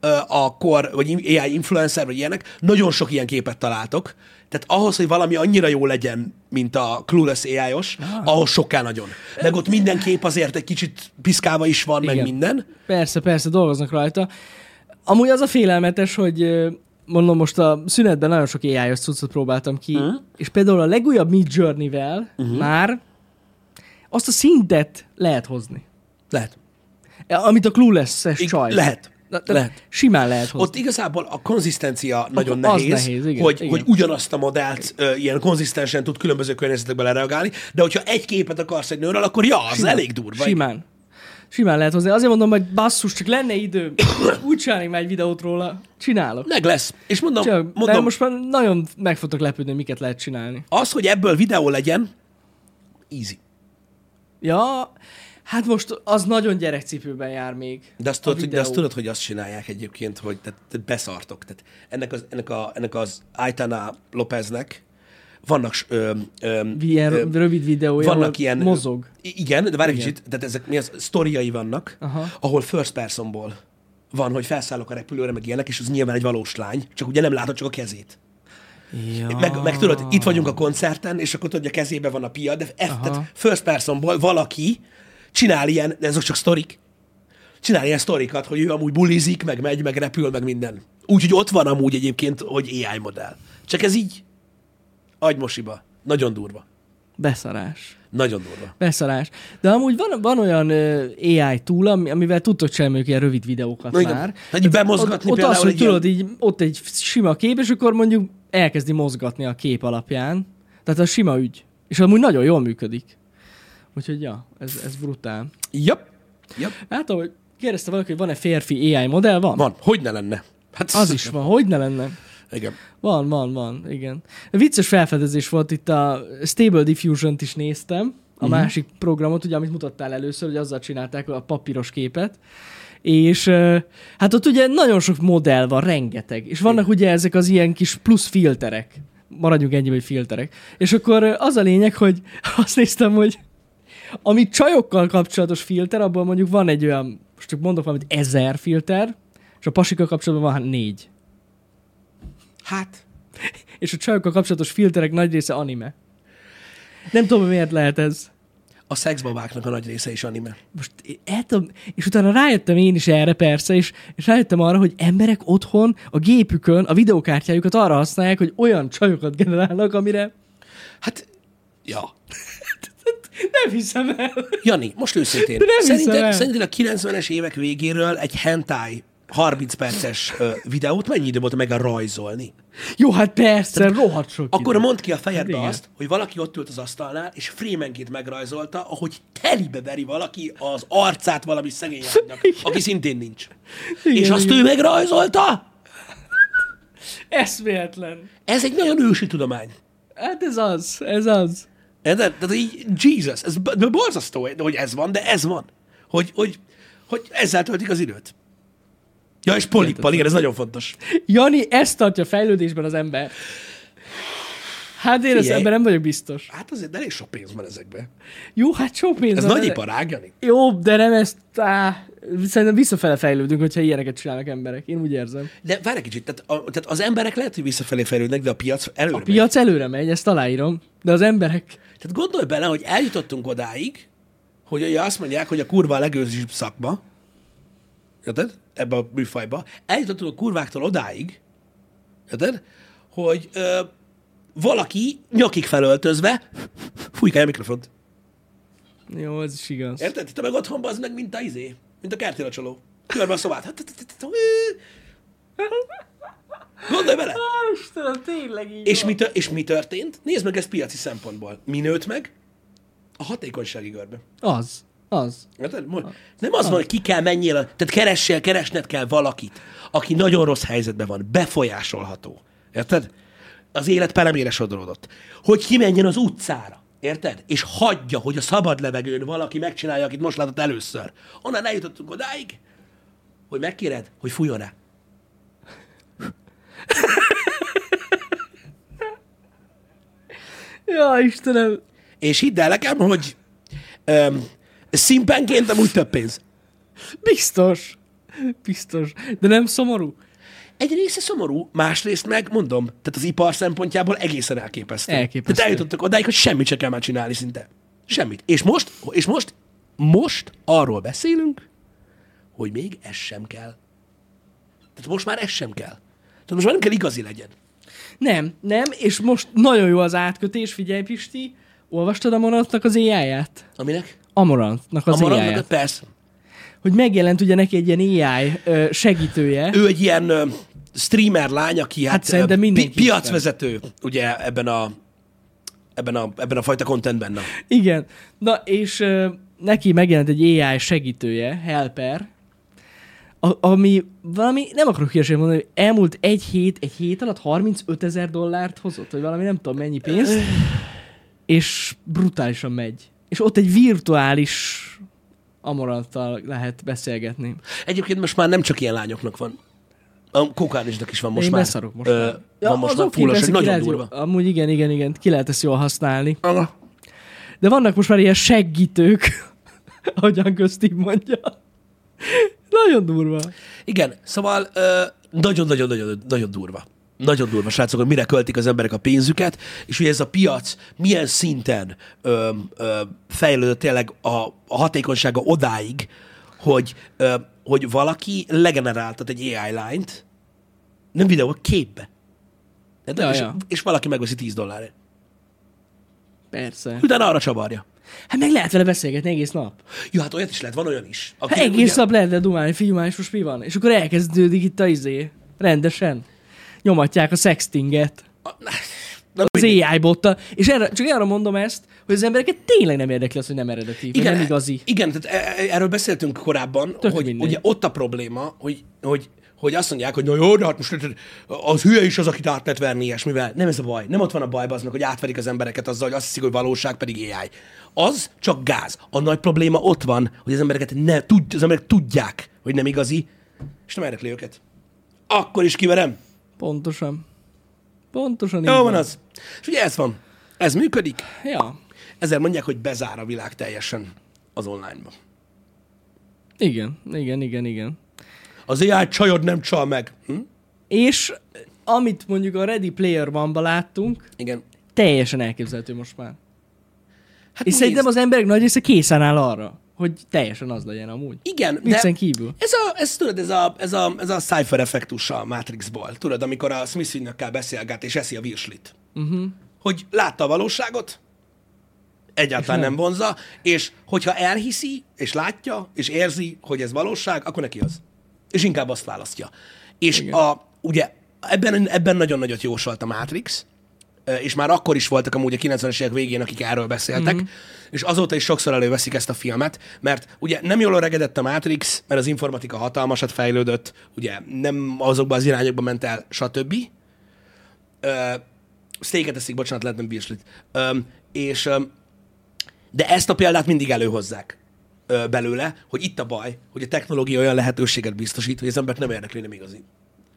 B: ö, akkor, vagy AI influencer, vagy ilyenek, nagyon sok ilyen képet találtok. Tehát ahhoz, hogy valami annyira jó legyen, mint a Clueless AI-os,
A: Ah.
B: ahhoz sokkal nagyon. Meg ott minden kép azért egy kicsit piszkálva is van, meg
A: Igen.
B: minden.
A: Persze, persze, dolgoznak rajta. Amúgy az a félelmetes, hogy mondom, most a szünetben nagyon sok AI-os cuccot próbáltam ki, uh-huh. és például a legújabb Mid Journey-vel uh-huh. már azt a szintet lehet hozni.
B: Lehet.
A: Amit a Clueless-es csaj.
B: lehet.
A: Tehát
B: Lehet.
A: Simán lehet hozni.
B: Ott igazából a konzisztencia nagyon
A: az
B: nehéz,
A: nehéz, igen,
B: hogy,
A: igen.
B: hogy ugyanazt a modellt ö, ilyen konzisztensen tud különböző környezetekben lereagálni, de hogyha egy képet akarsz egy nőről, akkor ja, az
A: Simán.
B: elég durva.
A: Simán. Simán lehet hozni. Azért mondom, hogy basszus, csak lenne idő. (coughs) Úgy csinálnék már egy videót róla. Csinálok.
B: Meg lesz. És mondom,
A: de
B: mondom
A: most már nagyon meg fogtok lepődni, miket lehet csinálni.
B: az, hogy ebből videó legyen, easy.
A: Ja, hát most az nagyon gyerekcipőben jár még.
B: De azt, tudod, hogy, de azt tudod, hogy azt csinálják egyébként, hogy tehát, beszartok. Tehát ennek az, ennek, a, ennek az Aitana Lopeznek vannak ö, ö,
A: Ilyen
B: ö,
A: rövid videója,
B: vannak ilyen...
A: mozog.
B: Igen, de várj egy kicsit, tehát ezek mi az, sztoriai vannak,
A: Aha.
B: ahol first personból van, hogy felszállok a repülőre, meg ilyenek, és az nyilván egy valós lány, csak ugye nem látod csak a kezét.
A: Ja.
B: Meg, meg tudod, itt vagyunk a koncerten, és akkor tudod, hogy a kezébe van a pia, de F, tehát first personból valaki csinál ilyen, de ezek csak sztorik, csinál ilyen sztorikat, hogy ő amúgy bulizik, meg megy, meg repül, meg minden. Úgyhogy ott van amúgy egyébként, hogy AI modell. Csak ez így agymosiba. Nagyon durva.
A: Beszarás.
B: Nagyon durva.
A: Beszarás. De amúgy van, van olyan AI túl, ami- amivel tudtok csinálni ilyen rövid videókat
B: Na igen.
A: már.
B: Hogy bemozgatni
A: ott, ott az,
B: például
A: hogy
B: egy ilyen-
A: tudod, így, ott egy sima kép, és akkor mondjuk elkezdi mozgatni a kép alapján. Tehát a sima ügy. És amúgy nagyon jól működik. Úgyhogy ja, ez, ez brutál.
B: Yep. Yep.
A: Hát, ahogy kérdezte valaki, hogy van-e férfi AI modell? Van.
B: Van. Hogy ne lenne? Hát
A: Az is van. Hogy ne lenne?
B: Igen.
A: Van, van, van, igen. Vicces felfedezés volt itt a Stable Diffusion-t is néztem, a uh-huh. másik programot, ugye, amit mutattál először, hogy azzal csinálták a papíros képet, és hát ott ugye nagyon sok modell van, rengeteg, és vannak ugye ezek az ilyen kis plusz filterek, maradjunk ennyi, hogy filterek. És akkor az a lényeg, hogy (laughs) azt néztem, hogy ami csajokkal kapcsolatos filter, abból mondjuk van egy olyan, most csak mondok valamit, ezer filter, és a pasikkal kapcsolatban van hát négy.
B: Hát,
A: És a csajokkal kapcsolatos filterek nagy része anime. Nem tudom, miért lehet ez.
B: a szexbabáknak a nagy része is anime.
A: Most el tudom, és utána rájöttem én is erre persze, és, és rájöttem arra, hogy emberek otthon a gépükön a videokártyájukat arra használják, hogy olyan csajokat generálnak, amire
B: Hát, ja.
A: Nem hiszem el.
B: Jani, most őszintén.
A: De nem
B: Szerinted,
A: el.
B: szerinted a 90-es évek végéről egy hentai 30 perces ö, videót mennyi idő volt meg a rajzolni?
A: Jó, hát persze, rohadt sok
B: Akkor
A: idő.
B: mondd ki a fejedbe
A: Hát igen.
B: azt, hogy valaki ott ült az asztalnál, és frémenként megrajzolta, ahogy telibe veri valaki az arcát valami szegény lánynak, aki szintén nincs.
A: Igen,
B: és azt
A: igen.
B: ő megrajzolta?
A: Eszméletlen.
B: Ez egy nagyon ősi tudomány.
A: Hát ez az, ez az.
B: Érted? Tehát így, Jesus, ez borzasztó, hogy ez van, de ez van. Hogy, hogy, hogy ezzel töltik az időt. Ja, és polippal, igen, ez nagyon fontos.
A: Jani, ezt tartja fejlődésben az ember. Hát én
B: Figyelj.
A: ebben nem vagyok biztos.
B: Hát azért elég sok pénz van ezekben.
A: Jó, hát sok pénz
B: Ez
A: van
B: nagy iparág, Jani.
A: Jó, de nem ezt... Á, szerintem visszafele fejlődünk, hogyha ilyeneket csinálnak emberek. Én úgy érzem.
B: De várj egy kicsit, tehát, a, tehát az emberek lehet, hogy visszafelé fejlődnek, de a piac előre
A: A
B: megy.
A: piac előre megy, ezt aláírom, de az emberek...
B: Tehát gondolj bele, hogy eljutottunk odáig, hogy ugye azt mondják, hogy a kurva a legőzőbb szakma, érted? Ebbe a műfajba. Eljutottunk a kurváktól odáig, érted? Hogy ö, valaki nyakig felöltözve fújkálja a mikrofont.
A: Jó, ez is igaz.
B: Érted? Te meg otthon az meg, mint a izé, mint a kertélacsoló. Körbe a szobát. (laughs) Gondolj bele!
A: Istenem, tényleg így
B: És mi, tör- és mi történt? Nézd meg ezt piaci szempontból. Mi nőtt meg? A hatékonysági görbe.
A: Az. Az.
B: Nem az van, hogy ki kell menjél, tehát keressél, keresned kell valakit, aki nagyon rossz helyzetben van, befolyásolható. Érted? Az élet pelemére sodródott. Hogy kimenjen az utcára. Érted? És hagyja, hogy a szabad levegőn valaki megcsinálja, akit most látott először. Onnan eljutottunk odáig, hogy megkéred, hogy fújjon rá.
A: Ja, Istenem.
B: És hidd el nekem, hogy öm, szimpenként amúgy több pénz.
A: Biztos. Biztos. De nem szomorú?
B: Egy része szomorú, másrészt meg, mondom, tehát az ipar szempontjából egészen elképesztő.
A: Elképesztő.
B: Tehát eljutottak odáig, hogy semmit se kell már csinálni szinte. Semmit. És most, és most, most arról beszélünk, hogy még ez sem kell. Tehát most már ez sem kell. Tehát most már nem kell igazi legyen.
A: Nem, nem, és most nagyon jó az átkötés, figyelj Pisti, olvastad Amorantnak az AI-ját?
B: Aminek?
A: Amorantnak az
B: A
A: AI-ját.
B: maradnak, persze.
A: Hogy megjelent ugye neki egy ilyen AI ö, segítője.
B: Ő egy ilyen ö, streamer lány, aki hát,
A: Hát
B: ö, pi- piacvezető, ugye ebben a, ebben a, ebben a fajta contentben. Na.
A: Igen. Na, és ö, neki megjelent egy AI segítője, Helper, a, ami valami, nem akarok hülyeséget mondani, hogy elmúlt egy hét, egy hét alatt 35 ezer dollárt hozott, vagy valami nem tudom mennyi pénzt, és brutálisan megy. És ott egy virtuális amoranttal lehet beszélgetni.
B: Egyébként most már nem csak ilyen lányoknak van. A kokánisnak is van most
A: Én
B: már.
A: beszarok most
B: Ö,
A: már.
B: van most már fullos, nagyon
A: lehet
B: durva.
A: Jó, amúgy igen, igen, igen, ki lehet ezt jól használni.
B: Aha.
A: De vannak most már ilyen segítők, (laughs) ahogyan köztük mondja. Nagyon durva.
B: Igen, szóval nagyon-nagyon-nagyon durva. Nagyon durva, srácok, hogy mire költik az emberek a pénzüket, és hogy ez a piac milyen szinten ö, ö, fejlődött tényleg a, a hatékonysága odáig, hogy, ö, hogy valaki legeneráltat egy AI line-t, nem videó, a képbe. De,
A: Ja,
B: és,
A: ja.
B: és valaki megveszi 10 dollárért.
A: Persze.
B: Utána arra csavarja.
A: Hát meg lehet vele beszélgetni egész nap.
B: Jó, hát olyat is lehet, van olyan is.
A: Hát egész nap lehet le dumálni, figyelj és most mi van? És akkor elkezdődik itt a izé. Rendesen. Nyomatják a sextinget.
B: Na,
A: Az AI botta. És erre, csak arra mondom ezt, hogy az embereket tényleg nem érdekli az, hogy nem eredeti. Igen, nem igazi.
B: Igen, tehát e- e- erről beszéltünk korábban,
A: Tök
B: hogy
A: mindegy.
B: ugye ott a probléma, hogy, hogy, hogy azt mondják, hogy na jó, de hát most az hülye is az, akit át lehet verni ilyesmivel. Nem ez a baj. Nem ott van a baj az meg, hogy átverik az embereket azzal, hogy azt hiszik, hogy valóság pedig AI. Az csak gáz. A nagy probléma ott van, hogy az embereket ne, tud, az emberek tudják, hogy nem igazi, és nem érdekli őket. Akkor is kiverem.
A: Pontosan. Pontosan
B: Jó van az. És ugye ez van. Ez működik.
A: Ja.
B: Ezzel mondják, hogy bezár a világ teljesen az online-ba.
A: Igen, igen, igen, igen.
B: Az AI csajod nem csal meg. Hm?
A: És amit mondjuk a Ready Player One-ba láttunk,
B: Igen.
A: teljesen elképzelhető most már.
B: Hát
A: És
B: nézd,
A: szerintem az emberek nagy része készen áll arra, hogy teljesen az legyen amúgy.
B: Igen, de
A: Viccen kívül.
B: ez a, ez, tudod, ez a, ez a, ez a cypher effektus a Matrixból. Tudod, amikor a Smith beszélget és eszi a virslit. Uh-huh. Hogy látta a valóságot, egyáltalán nem.
A: nem
B: vonza, és hogyha elhiszi, és látja, és érzi, hogy ez valóság, akkor neki az. És inkább azt választja. És a, ugye ebben, ebben nagyon nagyot jósolt a Matrix, és már akkor is voltak amúgy a 90-es évek végén, akik erről beszéltek, mm-hmm. és azóta is sokszor előveszik ezt a filmet, mert ugye nem jól öregedett a Matrix, mert az informatika hatalmasat fejlődött, ugye nem azokba az irányokba ment el, stb. Ö, steaket eszik, bocsánat, lehet nem virslit. Ö, és de ezt a példát mindig előhozzák belőle, hogy itt a baj, hogy a technológia olyan lehetőséget biztosít, hogy az embert nem érdekli, nem igazi.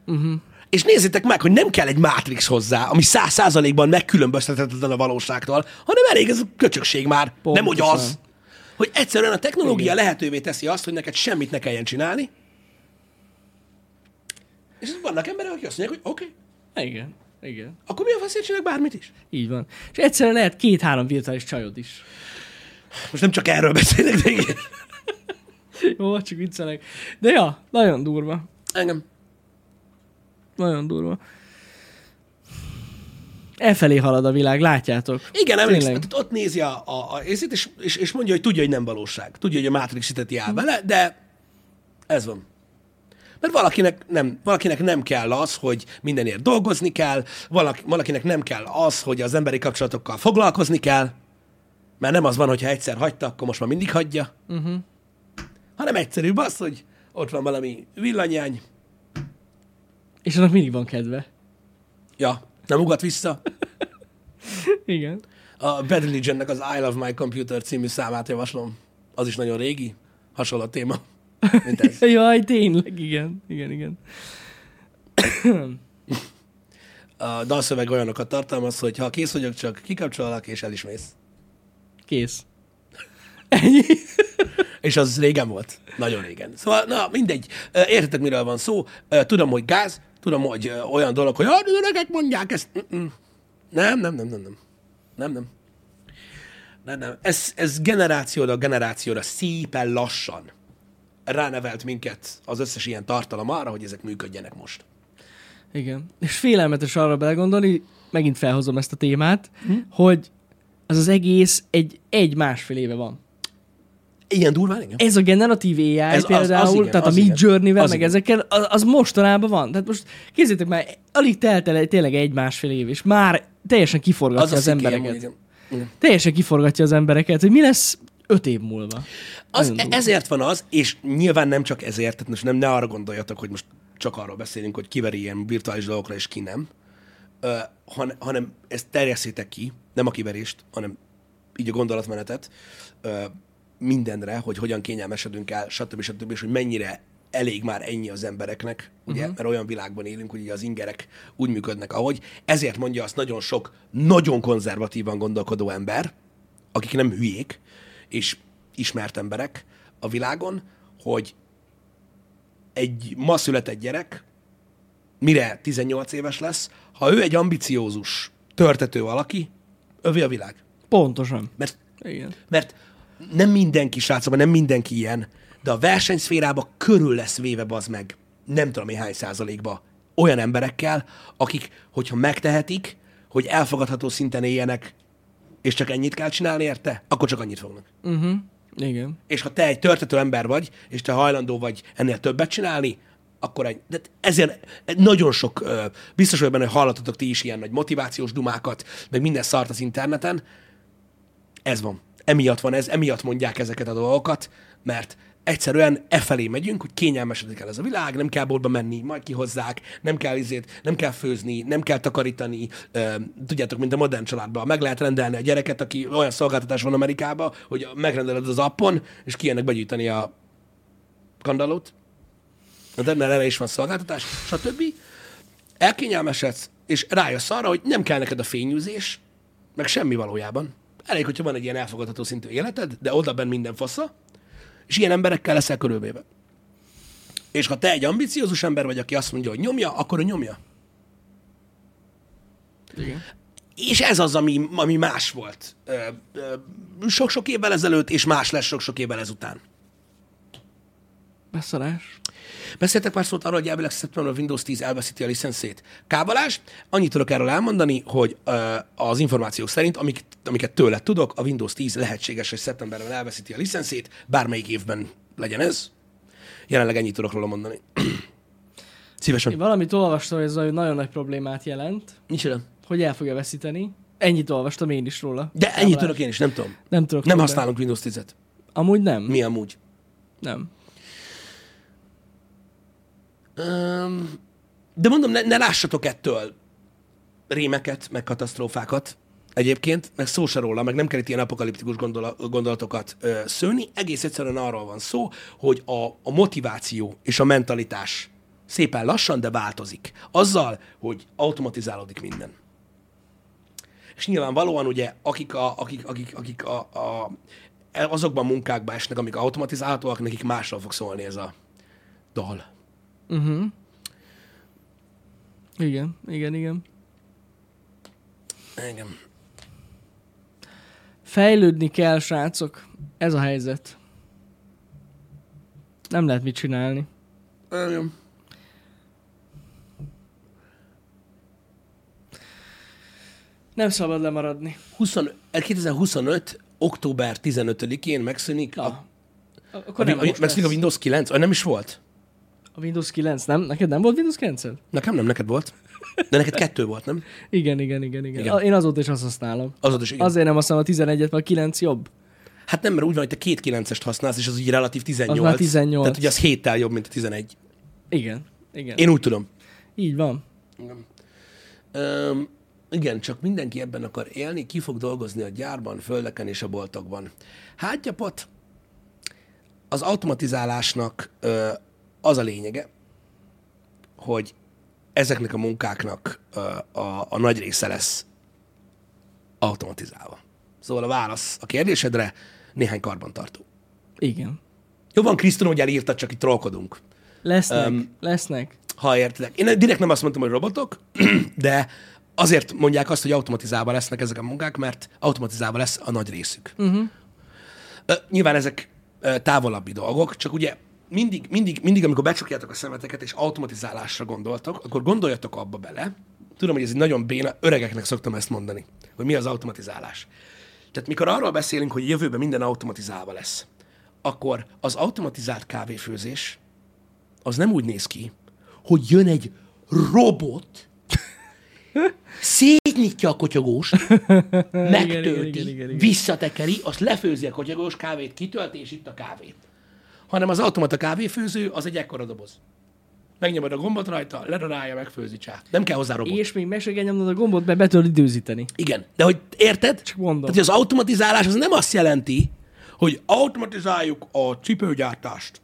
B: Uh-huh. És nézzétek meg, hogy nem kell egy Matrix hozzá, ami száz százalékban megkülönböztethetetlen a valóságtól, hanem elég ez a köcsökség már. Nem, hogy az.
A: Pontosan.
B: Hogy egyszerűen a technológia Igen. lehetővé teszi azt, hogy neked semmit ne kelljen csinálni. És vannak emberek, akik azt mondják, hogy oké, okay,
A: Igen. Igen.
B: akkor mi a faszért csinálok bármit is?
A: Így van. És egyszerűen lehet két-három virtuális csajod is.
B: Most nem csak erről beszélek, de igen.
A: Jó, csak viccelek. De ja, nagyon durva.
B: Engem.
A: Nagyon durva. Elfelé halad a világ, látjátok.
B: Igen, emlékszem, tehát ott nézi a, a, a részét, és, és, és mondja, hogy tudja, hogy nem valóság. Tudja, hogy a Matrix hiteti el vele, de ez van. Mert valakinek nem, valakinek nem kell az, hogy mindenért dolgozni kell, valaki, valakinek nem kell az, hogy az emberi kapcsolatokkal foglalkozni kell, mert nem az van, hogyha egyszer hagyta, akkor most már mindig hagyja, uh-huh. hanem egyszerűbb az, hogy ott van valami villanyány,
A: És annak mindig van kedve.
B: ja, nem ugat vissza. (laughs)
A: Igen.
B: A Bad Religionnek az I Love My Computer című számát javaslom. Az is nagyon régi, hasonló téma, mint ez. (laughs)
A: Jaj, tényleg, igen. Igen, igen. (coughs)
B: A dalszöveg olyanokat tartalmaz, hogy ha kész vagyok, csak kikapcsolok, és el is mész.
A: Kész. (laughs) Ennyi.
B: És az régen volt. Nagyon régen. Szóval, na, mindegy. Értetek, miről van szó. Tudom, hogy gáz, tudom, hogy olyan dolog, hogy az öregek mondják ezt. Mm-mm. Nem, nem, nem, nem, nem. Nem, nem. Nem, nem. Ez, ez generációra generációra szépen lassan ránevelt minket az összes ilyen tartalom arra, hogy ezek működjenek most.
A: Igen. És félelmetes arra belegondolni, megint felhozom ezt a témát, hm? hogy az az egész egy, egy másfél éve van.
B: Ilyen durván, igen?
A: Ez a generatív AI
B: Ez az-
A: például,
B: az igen,
A: tehát
B: az
A: a Mid. Journey-vel,
B: Az
A: meg
B: igen.
A: ezekkel, az, az mostanában van. Tehát most kézzétek már, alig telt el tényleg egy másfél év, és már teljesen kiforgatja
B: Az
A: az, az embereket.
B: igen. igen.
A: Teljesen kiforgatja az embereket, hogy mi lesz öt év múlva.
B: Az,
A: Nagyon
B: ezért van az, és nyilván nem csak ezért, tehát most nem ne arra gondoljatok, hogy most csak arról beszélünk, hogy kiveri ilyen virtuális dolgokra, és ki nem, ö, han, hanem ezt terjesszétek ki, nem a kiverést, hanem így a gondolatmenetet ö, mindenre, hogy hogyan kényelmesedünk el, stb. stb. és hogy mennyire elég már ennyi az embereknek, ugye, uh-huh. mert olyan világban élünk, hogy az ingerek úgy működnek, ahogy. Ezért mondja azt nagyon sok, nagyon konzervatívan gondolkodó ember, akik nem hülyék, és ismert emberek a világon, hogy egy ma született gyerek, mire 18 éves lesz, ha ő egy ambiciózus, törtető valaki, övé a világ.
A: Pontosan.
B: Mert,
A: Igen.
B: mert nem mindenki, srácok, nem mindenki ilyen, de a versenyszférába körül lesz véve az meg, nem tudom én hány százalékba, olyan emberekkel, akik, hogyha megtehetik, hogy elfogadható szinten éljenek, és csak ennyit kell csinálni érte, akkor csak annyit fognak.
A: Uh-huh. Igen.
B: És ha te egy törtető ember vagy, és te hajlandó vagy ennél többet csinálni, akkor egy, de ezért nagyon sok, biztos vagyok benne, hogy hallatotok ti is ilyen nagy motivációs dumákat, meg minden szart az interneten. Ez van. Emiatt van ez, emiatt mondják ezeket a dolgokat, mert egyszerűen e felé megyünk, hogy kényelmesedik el ez a világ, nem kell boltba menni, majd kihozzák, nem kell izét, nem kell főzni, nem kell takarítani. Tudjátok, mint a modern családban, meg lehet rendelni a gyereket, aki olyan szolgáltatás van Amerikában, hogy megrendeled az appon, és kijönnek begyűjteni a kandallót, de mert erre is van szolgáltatás, stb. Elkényelmesedsz, és rájössz arra, hogy nem kell neked a fényűzés, meg semmi valójában. Elég, hogyha van egy ilyen elfogadható szintű életed, de oda benn minden fasza, és ilyen emberekkel leszel körülvéve. És ha te egy ambiciózus ember vagy, aki azt mondja, hogy nyomja, akkor ő nyomja.
A: Igen.
B: És ez az, ami, ami más volt sok-sok évvel ezelőtt, és más lesz sok-sok évvel ezután.
A: Beszarás.
B: Beszéltek már szót arról, hogy elvileg szeptemberben a Windows 10 elveszíti a licenszét. Kábalás, annyit tudok erről elmondani, hogy ö, az információk szerint, amik, amiket tőle tudok, a Windows 10 lehetséges, hogy szeptemberben elveszíti a licenszét, bármelyik évben legyen ez. Jelenleg ennyit tudok róla mondani. (clears throat) Szívesen.
A: Én valamit olvastam, hogy ez nagyon nagy problémát jelent,
B: Nincs ide.
A: hogy el fogja veszíteni. Ennyit olvastam én is róla.
B: De ennyit tudok én is, nem tudom.
A: Nem tudok.
B: Nem
A: róla.
B: használunk Windows 10-et.
A: Amúgy nem.
B: Mi amúgy?
A: Nem.
B: De mondom, ne, ne lássatok ettől rémeket, meg katasztrófákat egyébként, meg szó se róla, meg nem kell itt ilyen apokaliptikus gondola, gondolatokat ö, szőni. Egész egyszerűen arról van szó, hogy a, a motiváció és a mentalitás szépen lassan, de változik. Azzal, hogy automatizálódik minden. És nyilvánvalóan ugye, akik, a, akik, akik, akik a, a, azokban munkákban esnek, amik automatizálhatóak, nekik másról fog szólni ez a dal.
A: Uh-huh. Igen, igen, igen.
B: Igen.
A: Fejlődni kell, srácok. Ez a helyzet. Nem lehet mit csinálni.
B: Igen.
A: Nem szabad lemaradni.
B: 20, 2025. október 15-én megszűnik a, a,
A: Akkor
B: a,
A: nem
B: a, megszűnik a. Windows 9? Vagy nem is volt?
A: A Windows 9, nem? Neked nem volt Windows 9 -ed?
B: Nekem nem, neked volt. De neked kettő volt, nem?
A: Igen, igen, igen, igen.
B: Igen.
A: igen. Én azóta is azt használom.
B: Azod is igen. Az...
A: Azért nem használom a 11-et, mert a 9 jobb.
B: Hát nem, mert úgy van, hogy te két 9-est használsz, és az így relatív 18.
A: Az már 18.
B: Tehát ugye az héttel jobb, mint a 11.
A: Igen, igen.
B: Én úgy tudom.
A: Így van.
B: Öm, igen, csak mindenki ebben akar élni, ki fog dolgozni a gyárban, földeken és a boltokban. Hát, gyapot, az automatizálásnak ö, az a lényege, hogy ezeknek a munkáknak ö, a, a nagy része lesz automatizálva. Szóval a válasz a kérdésedre néhány karbantartó.
A: Igen.
B: Jó van, Krisztun, hogy elírtad, csak itt trollkodunk.
A: Lesznek, um, lesznek.
B: ha értitek. Én direkt nem azt mondtam, hogy robotok, (clears throat) de azért mondják azt, hogy automatizálva lesznek ezek a munkák, mert automatizálva lesz a nagy részük. Uh-huh. Nyilván ezek ö, távolabbi dolgok, csak ugye mindig, mindig, mindig, amikor becsukjátok a szemeteket és automatizálásra gondoltok, akkor gondoljatok abba bele, tudom, hogy ez egy nagyon béna, öregeknek szoktam ezt mondani, hogy mi az automatizálás. Tehát mikor arról beszélünk, hogy jövőben minden automatizálva lesz, akkor az automatizált kávéfőzés az nem úgy néz ki, hogy jön egy robot, szétnyitja a kotyogóst, (laughs) megtölti,
A: igen, igen, igen, igen.
B: visszatekeri, azt lefőzi a kotyogós kávét, kitölti, és itt a kávét. Hanem az automata kávéfőző az egy ekkora doboz. Megnyomod a gombot rajta, ledarálja, megfőzi csá. Nem kell hozzá robot.
A: És még meg se kell nyomnod a gombot, mert be tudod időzíteni.
B: Igen, de hogy érted?
A: Csak mondom.
B: Tehát, hogy az automatizálás az nem azt jelenti, hogy automatizáljuk a cipőgyártást,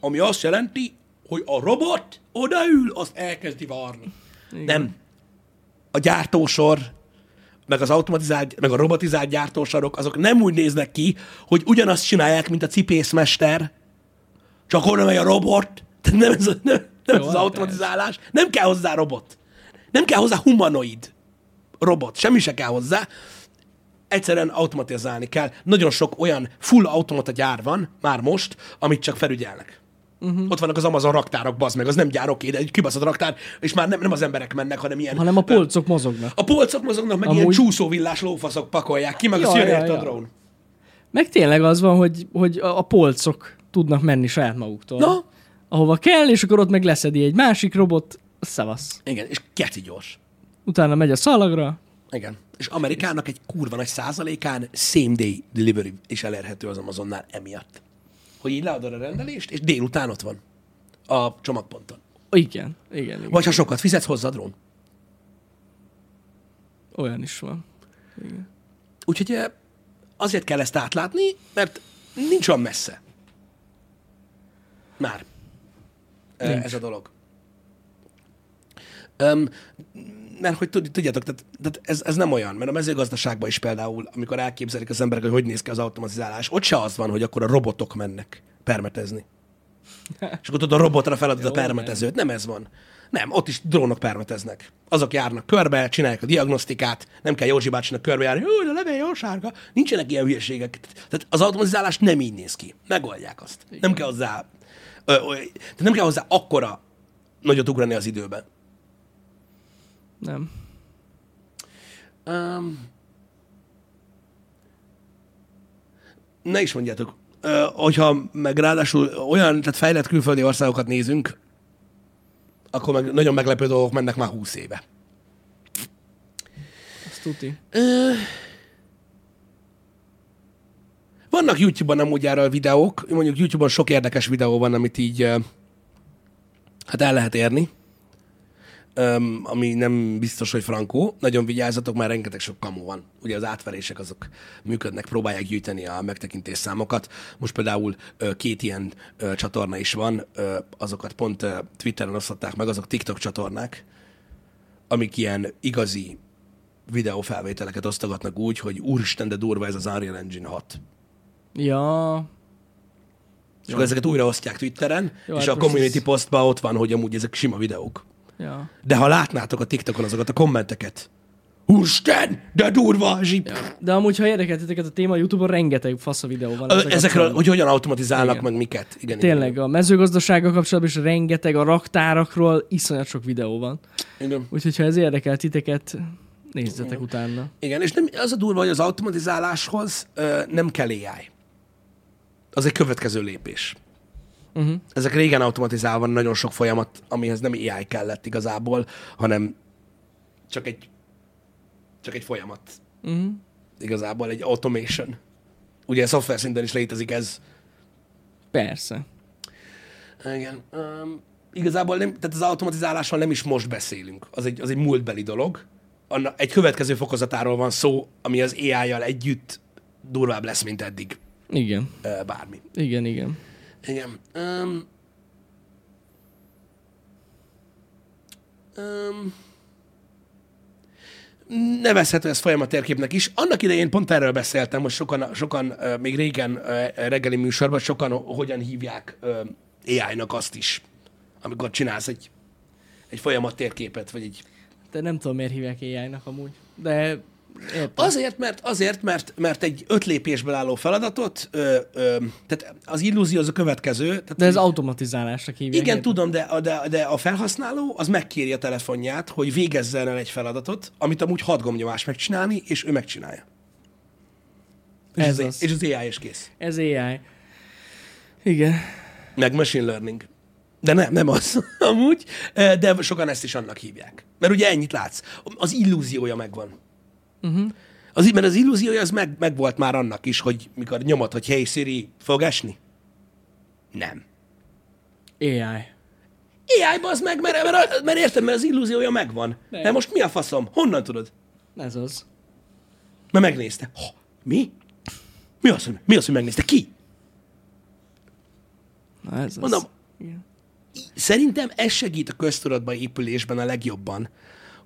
B: ami azt jelenti, hogy a robot odaül, azt elkezdi varni. Igen. Nem. A gyártósor, meg az automatizált, meg a robotizált gyártósorok, azok nem úgy néznek ki, hogy ugyanazt csinálják, mint a cipészmester, csak oda megy a robot, Tehát nem ez, a, nem, nem ez
A: Jó,
B: az
A: hát
B: automatizálás. Nem kell hozzá robot. Nem kell hozzá humanoid robot. Semmi se kell hozzá. Egyszerűen automatizálni kell. Nagyon sok olyan full automata gyár van már most, amit csak felügyelnek. Uh-huh. Ott vannak az Amazon raktárok, bazd meg, az nem gyár, oké, de egy kibaszott raktár, és már nem, nem az emberek mennek, hanem ilyen...
A: Hanem a polcok mozognak.
B: A polcok mozognak, meg Amúgy... Ilyen csúszóvillás lófaszok pakolják ki, meg
A: Ja,
B: az jön
A: ja,
B: érte a
A: ja.
B: drón.
A: Meg tényleg az van, hogy, hogy a polcok tudnak menni saját maguktól.
B: Na,
A: Ahova kell, és akkor ott meg leszedi egy másik robot, szavasz.
B: igen, és keti gyors.
A: Utána megy a szalagra,
B: Igen. És Amerikának egy kurva nagy százalékán same day delivery is elérhető az Amazonnál emiatt. Hogy így leadod a rendelést, és délután ott van a csomagponton.
A: igen, igen, igen.
B: Vagy ha sokat fizetsz, hozzá drón.
A: Olyan is van. Igen.
B: Úgyhogy eh, azért kell ezt átlátni, mert nincs olyan messze. Már.
A: Nincs.
B: Ez a dolog. Um, mert hogy tud- tudjátok, tehát, tehát ez, ez nem olyan, mert a mezőgazdaságban is például, amikor elképzelik az emberek, hogy hogy néz ki az automatizálás, ott se az van, hogy akkor a robotok mennek permetezni. (laughs) És akkor tudod, a robotra feladod a
A: Jó,
B: permetezőt. Nem ez van. Nem, ott is drónok permeteznek. Azok járnak körbe, csinálják a diagnosztikát, nem kell Józsi bácsinak körbe járni, hogy de levél jó sárga. Nincsenek ilyen hülyeségek. Tehát az automatizálás nem így néz ki. Megoldják azt. Igen. Nem kell hozzá, ö, ö, tehát nem kell hozzá akkora nagyot ugrani az időben.
A: Nem.
B: Um, ne is mondjátok, uh, hogyha meg ráadásul olyan, tehát fejlett külföldi országokat nézünk, akkor meg nagyon meglepő dolgok mennek már 20 éve.
A: Azt tuti.
B: Ö, Vannak YouTube-on amúgy erről videók, mondjuk YouTube-on sok érdekes videó van, amit így hát el lehet érni, ami nem biztos, hogy frankó. Nagyon vigyázzatok, mert rengeteg sok kamu van. Ugye az átverések azok működnek, próbálják gyűjteni a megtekintés számokat. Most például két ilyen csatorna is van, azokat pont Twitteren osztották meg, azok TikTok csatornák, amik ilyen igazi videófelvételeket osztogatnak úgy, hogy úristen, de durva ez az Unreal Engine 6.
A: Ja,
B: És akkor ezeket újra osztják Twitteren,
A: Jó,
B: és
A: hát
B: a community
A: ez-
B: postban ott van, hogy amúgy ezek sima videók.
A: ja.
B: De ha látnátok a TikTokon azokat a kommenteket, Úristen, de durva! Így,
A: ja. De amúgy, ha érdekelt titeket a téma, YouTube-on rengeteg fasz a videó van.
B: Ezekről,
A: kapcsolatban.
B: hogy hogyan automatizálnak
A: Igen.
B: meg miket. Igen,
A: Tényleg, a mezőgazdasággal kapcsolatban is rengeteg, a raktárakról iszonyat sok videó van.
B: Igen. igen.
A: Úgyhogy, ha ez érdekel titeket, nézzetek utána.
B: Igen, és nem, az a durva, hogy az automatizáláshoz ö, nem kell AI. Az egy következő lépés.
A: Uh-huh.
B: Ezek régen automatizálva nagyon sok folyamat, amihez nem AI kellett igazából, hanem csak egy, csak egy folyamat.
A: Uh-huh.
B: Igazából egy automation. Ugye szoftver szinten is létezik ez.
A: Persze.
B: Igen. Um, igazából nem, tehát az automatizálásról nem is most beszélünk. Az egy, az egy múltbeli dolog. Anna, egy következő fokozatáról van szó, ami az AI-jal együtt durvább lesz, mint eddig.
A: Igen.
B: Bármi.
A: Igen, igen.
B: Igen. Um, um, nevezhető ez folyamatérképnek is. Annak idején pont erről beszéltem, hogy sokan, sokan még régen reggeli műsorban, sokan hogyan hívják AI-nak azt is, amikor csinálsz egy, egy folyamatérképet, vagy egy
A: De nem tudom, miért hívják AI-nak amúgy. De értem.
B: Azért, mert, azért, mert, mert egy öt lépésből álló feladatot, ö, ö, tehát az illúzió az a következő. Tehát
A: De ez automatizálásnak hívják.
B: Igen,
A: érted?
B: tudom, de, de, de a felhasználó az megkéri a telefonját, hogy végezzen el egy feladatot, amit amúgy hat gombnyomás megcsinálni, és ő megcsinálja. És
A: Ez
B: az,
A: az.
B: És az AI is kész.
A: Ez AI. Igen.
B: Meg machine learning. De nem, nem az (laughs) amúgy, de sokan ezt is annak hívják. Mert ugye ennyit látsz. Az illúziója megvan.
A: Uh-huh.
B: Az, mert az illúziója az meg, meg volt már annak is, hogy mikor nyomod, hogy hey Siri, fog esni? Nem.
A: AI.
B: AI-ba az meg, mert, mert, mert érted, mert az illúziója megvan.
A: Nem.
B: De most mi a faszom? Honnan tudod?
A: Ez az.
B: Mert megnézte. Ha, mi? Mi az, hogy, mi az, hogy megnézte? Ki?
A: Na ez az.
B: Mondom,
A: Igen.
B: szerintem ez segít a köztudatba épülésben a legjobban,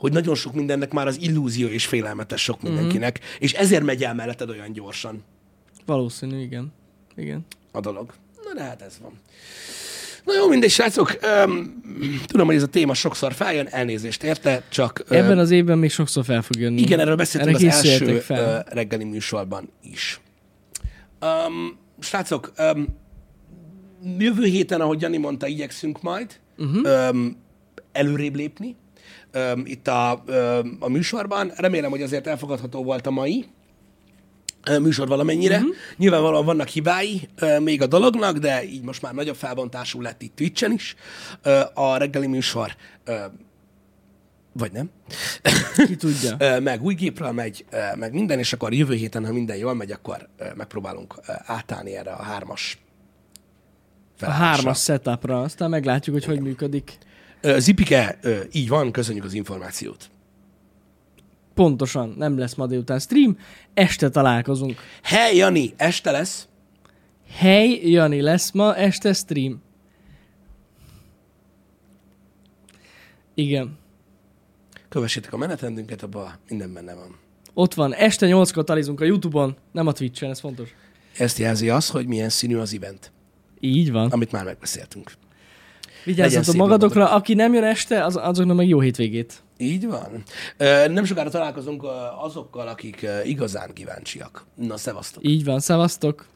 B: hogy nagyon sok mindennek már az illúzió és félelmetes sok mindenkinek, mm-hmm. és ezért megy el melletted olyan gyorsan
A: Valószínű, igen. Igen.
B: a dolog. Na de hát ez van. Na jó, mindegy, srácok. Um, tudom, hogy ez a téma sokszor feljön, elnézést érte, csak... ö,
A: Ebben az évben még sokszor fel fog jönni.
B: Igen, erről beszéltünk
A: Erre
B: az első
A: fel.
B: reggeli műsorban is. Um, srácok, um, jövő héten, ahogy Jani mondta, igyekszünk majd uh-huh. um, előrébb lépni um, itt a, um, a műsorban. Remélem, hogy azért elfogadható volt a mai műsor valamennyire. Uh-huh. Nyilvánvalóan vannak hibái ö, még a dolognak, de így most már nagyobb felbontású lett itt Twitch-en is ö, a reggeli műsor. Ö, vagy nem.
A: Ki tudja. (laughs)
B: Meg új gépről megy, meg minden, és akkor jövő héten, ha minden jól megy, akkor megpróbálunk átállni erre a hármas
A: A
B: felállásra.
A: hármas setupra, aztán meglátjuk, hogy hogy működik.
B: Zipike, így van, köszönjük az információt.
A: Pontosan, nem lesz ma délután stream, este találkozunk.
B: Hely, Jani, este lesz.
A: Hely, Jani, lesz ma este stream. Igen.
B: Kövessétek a menetrendünket, abban minden benne van.
A: Ott van, este 8-kor talizunk a Youtube-on, nem a Twitch-en, ez fontos.
B: Ezt jelzi az, hogy milyen színű az event,
A: Így van.
B: amit már megbeszéltünk.
A: Vigyázzatok
B: szép
A: magatokra, aki nem jön este, az, azoknak meg jó hétvégét.
B: Így van. Nem sokára találkozunk azokkal, akik igazán kíváncsiak. Na, szevasztok!
A: Így van, szevasztok!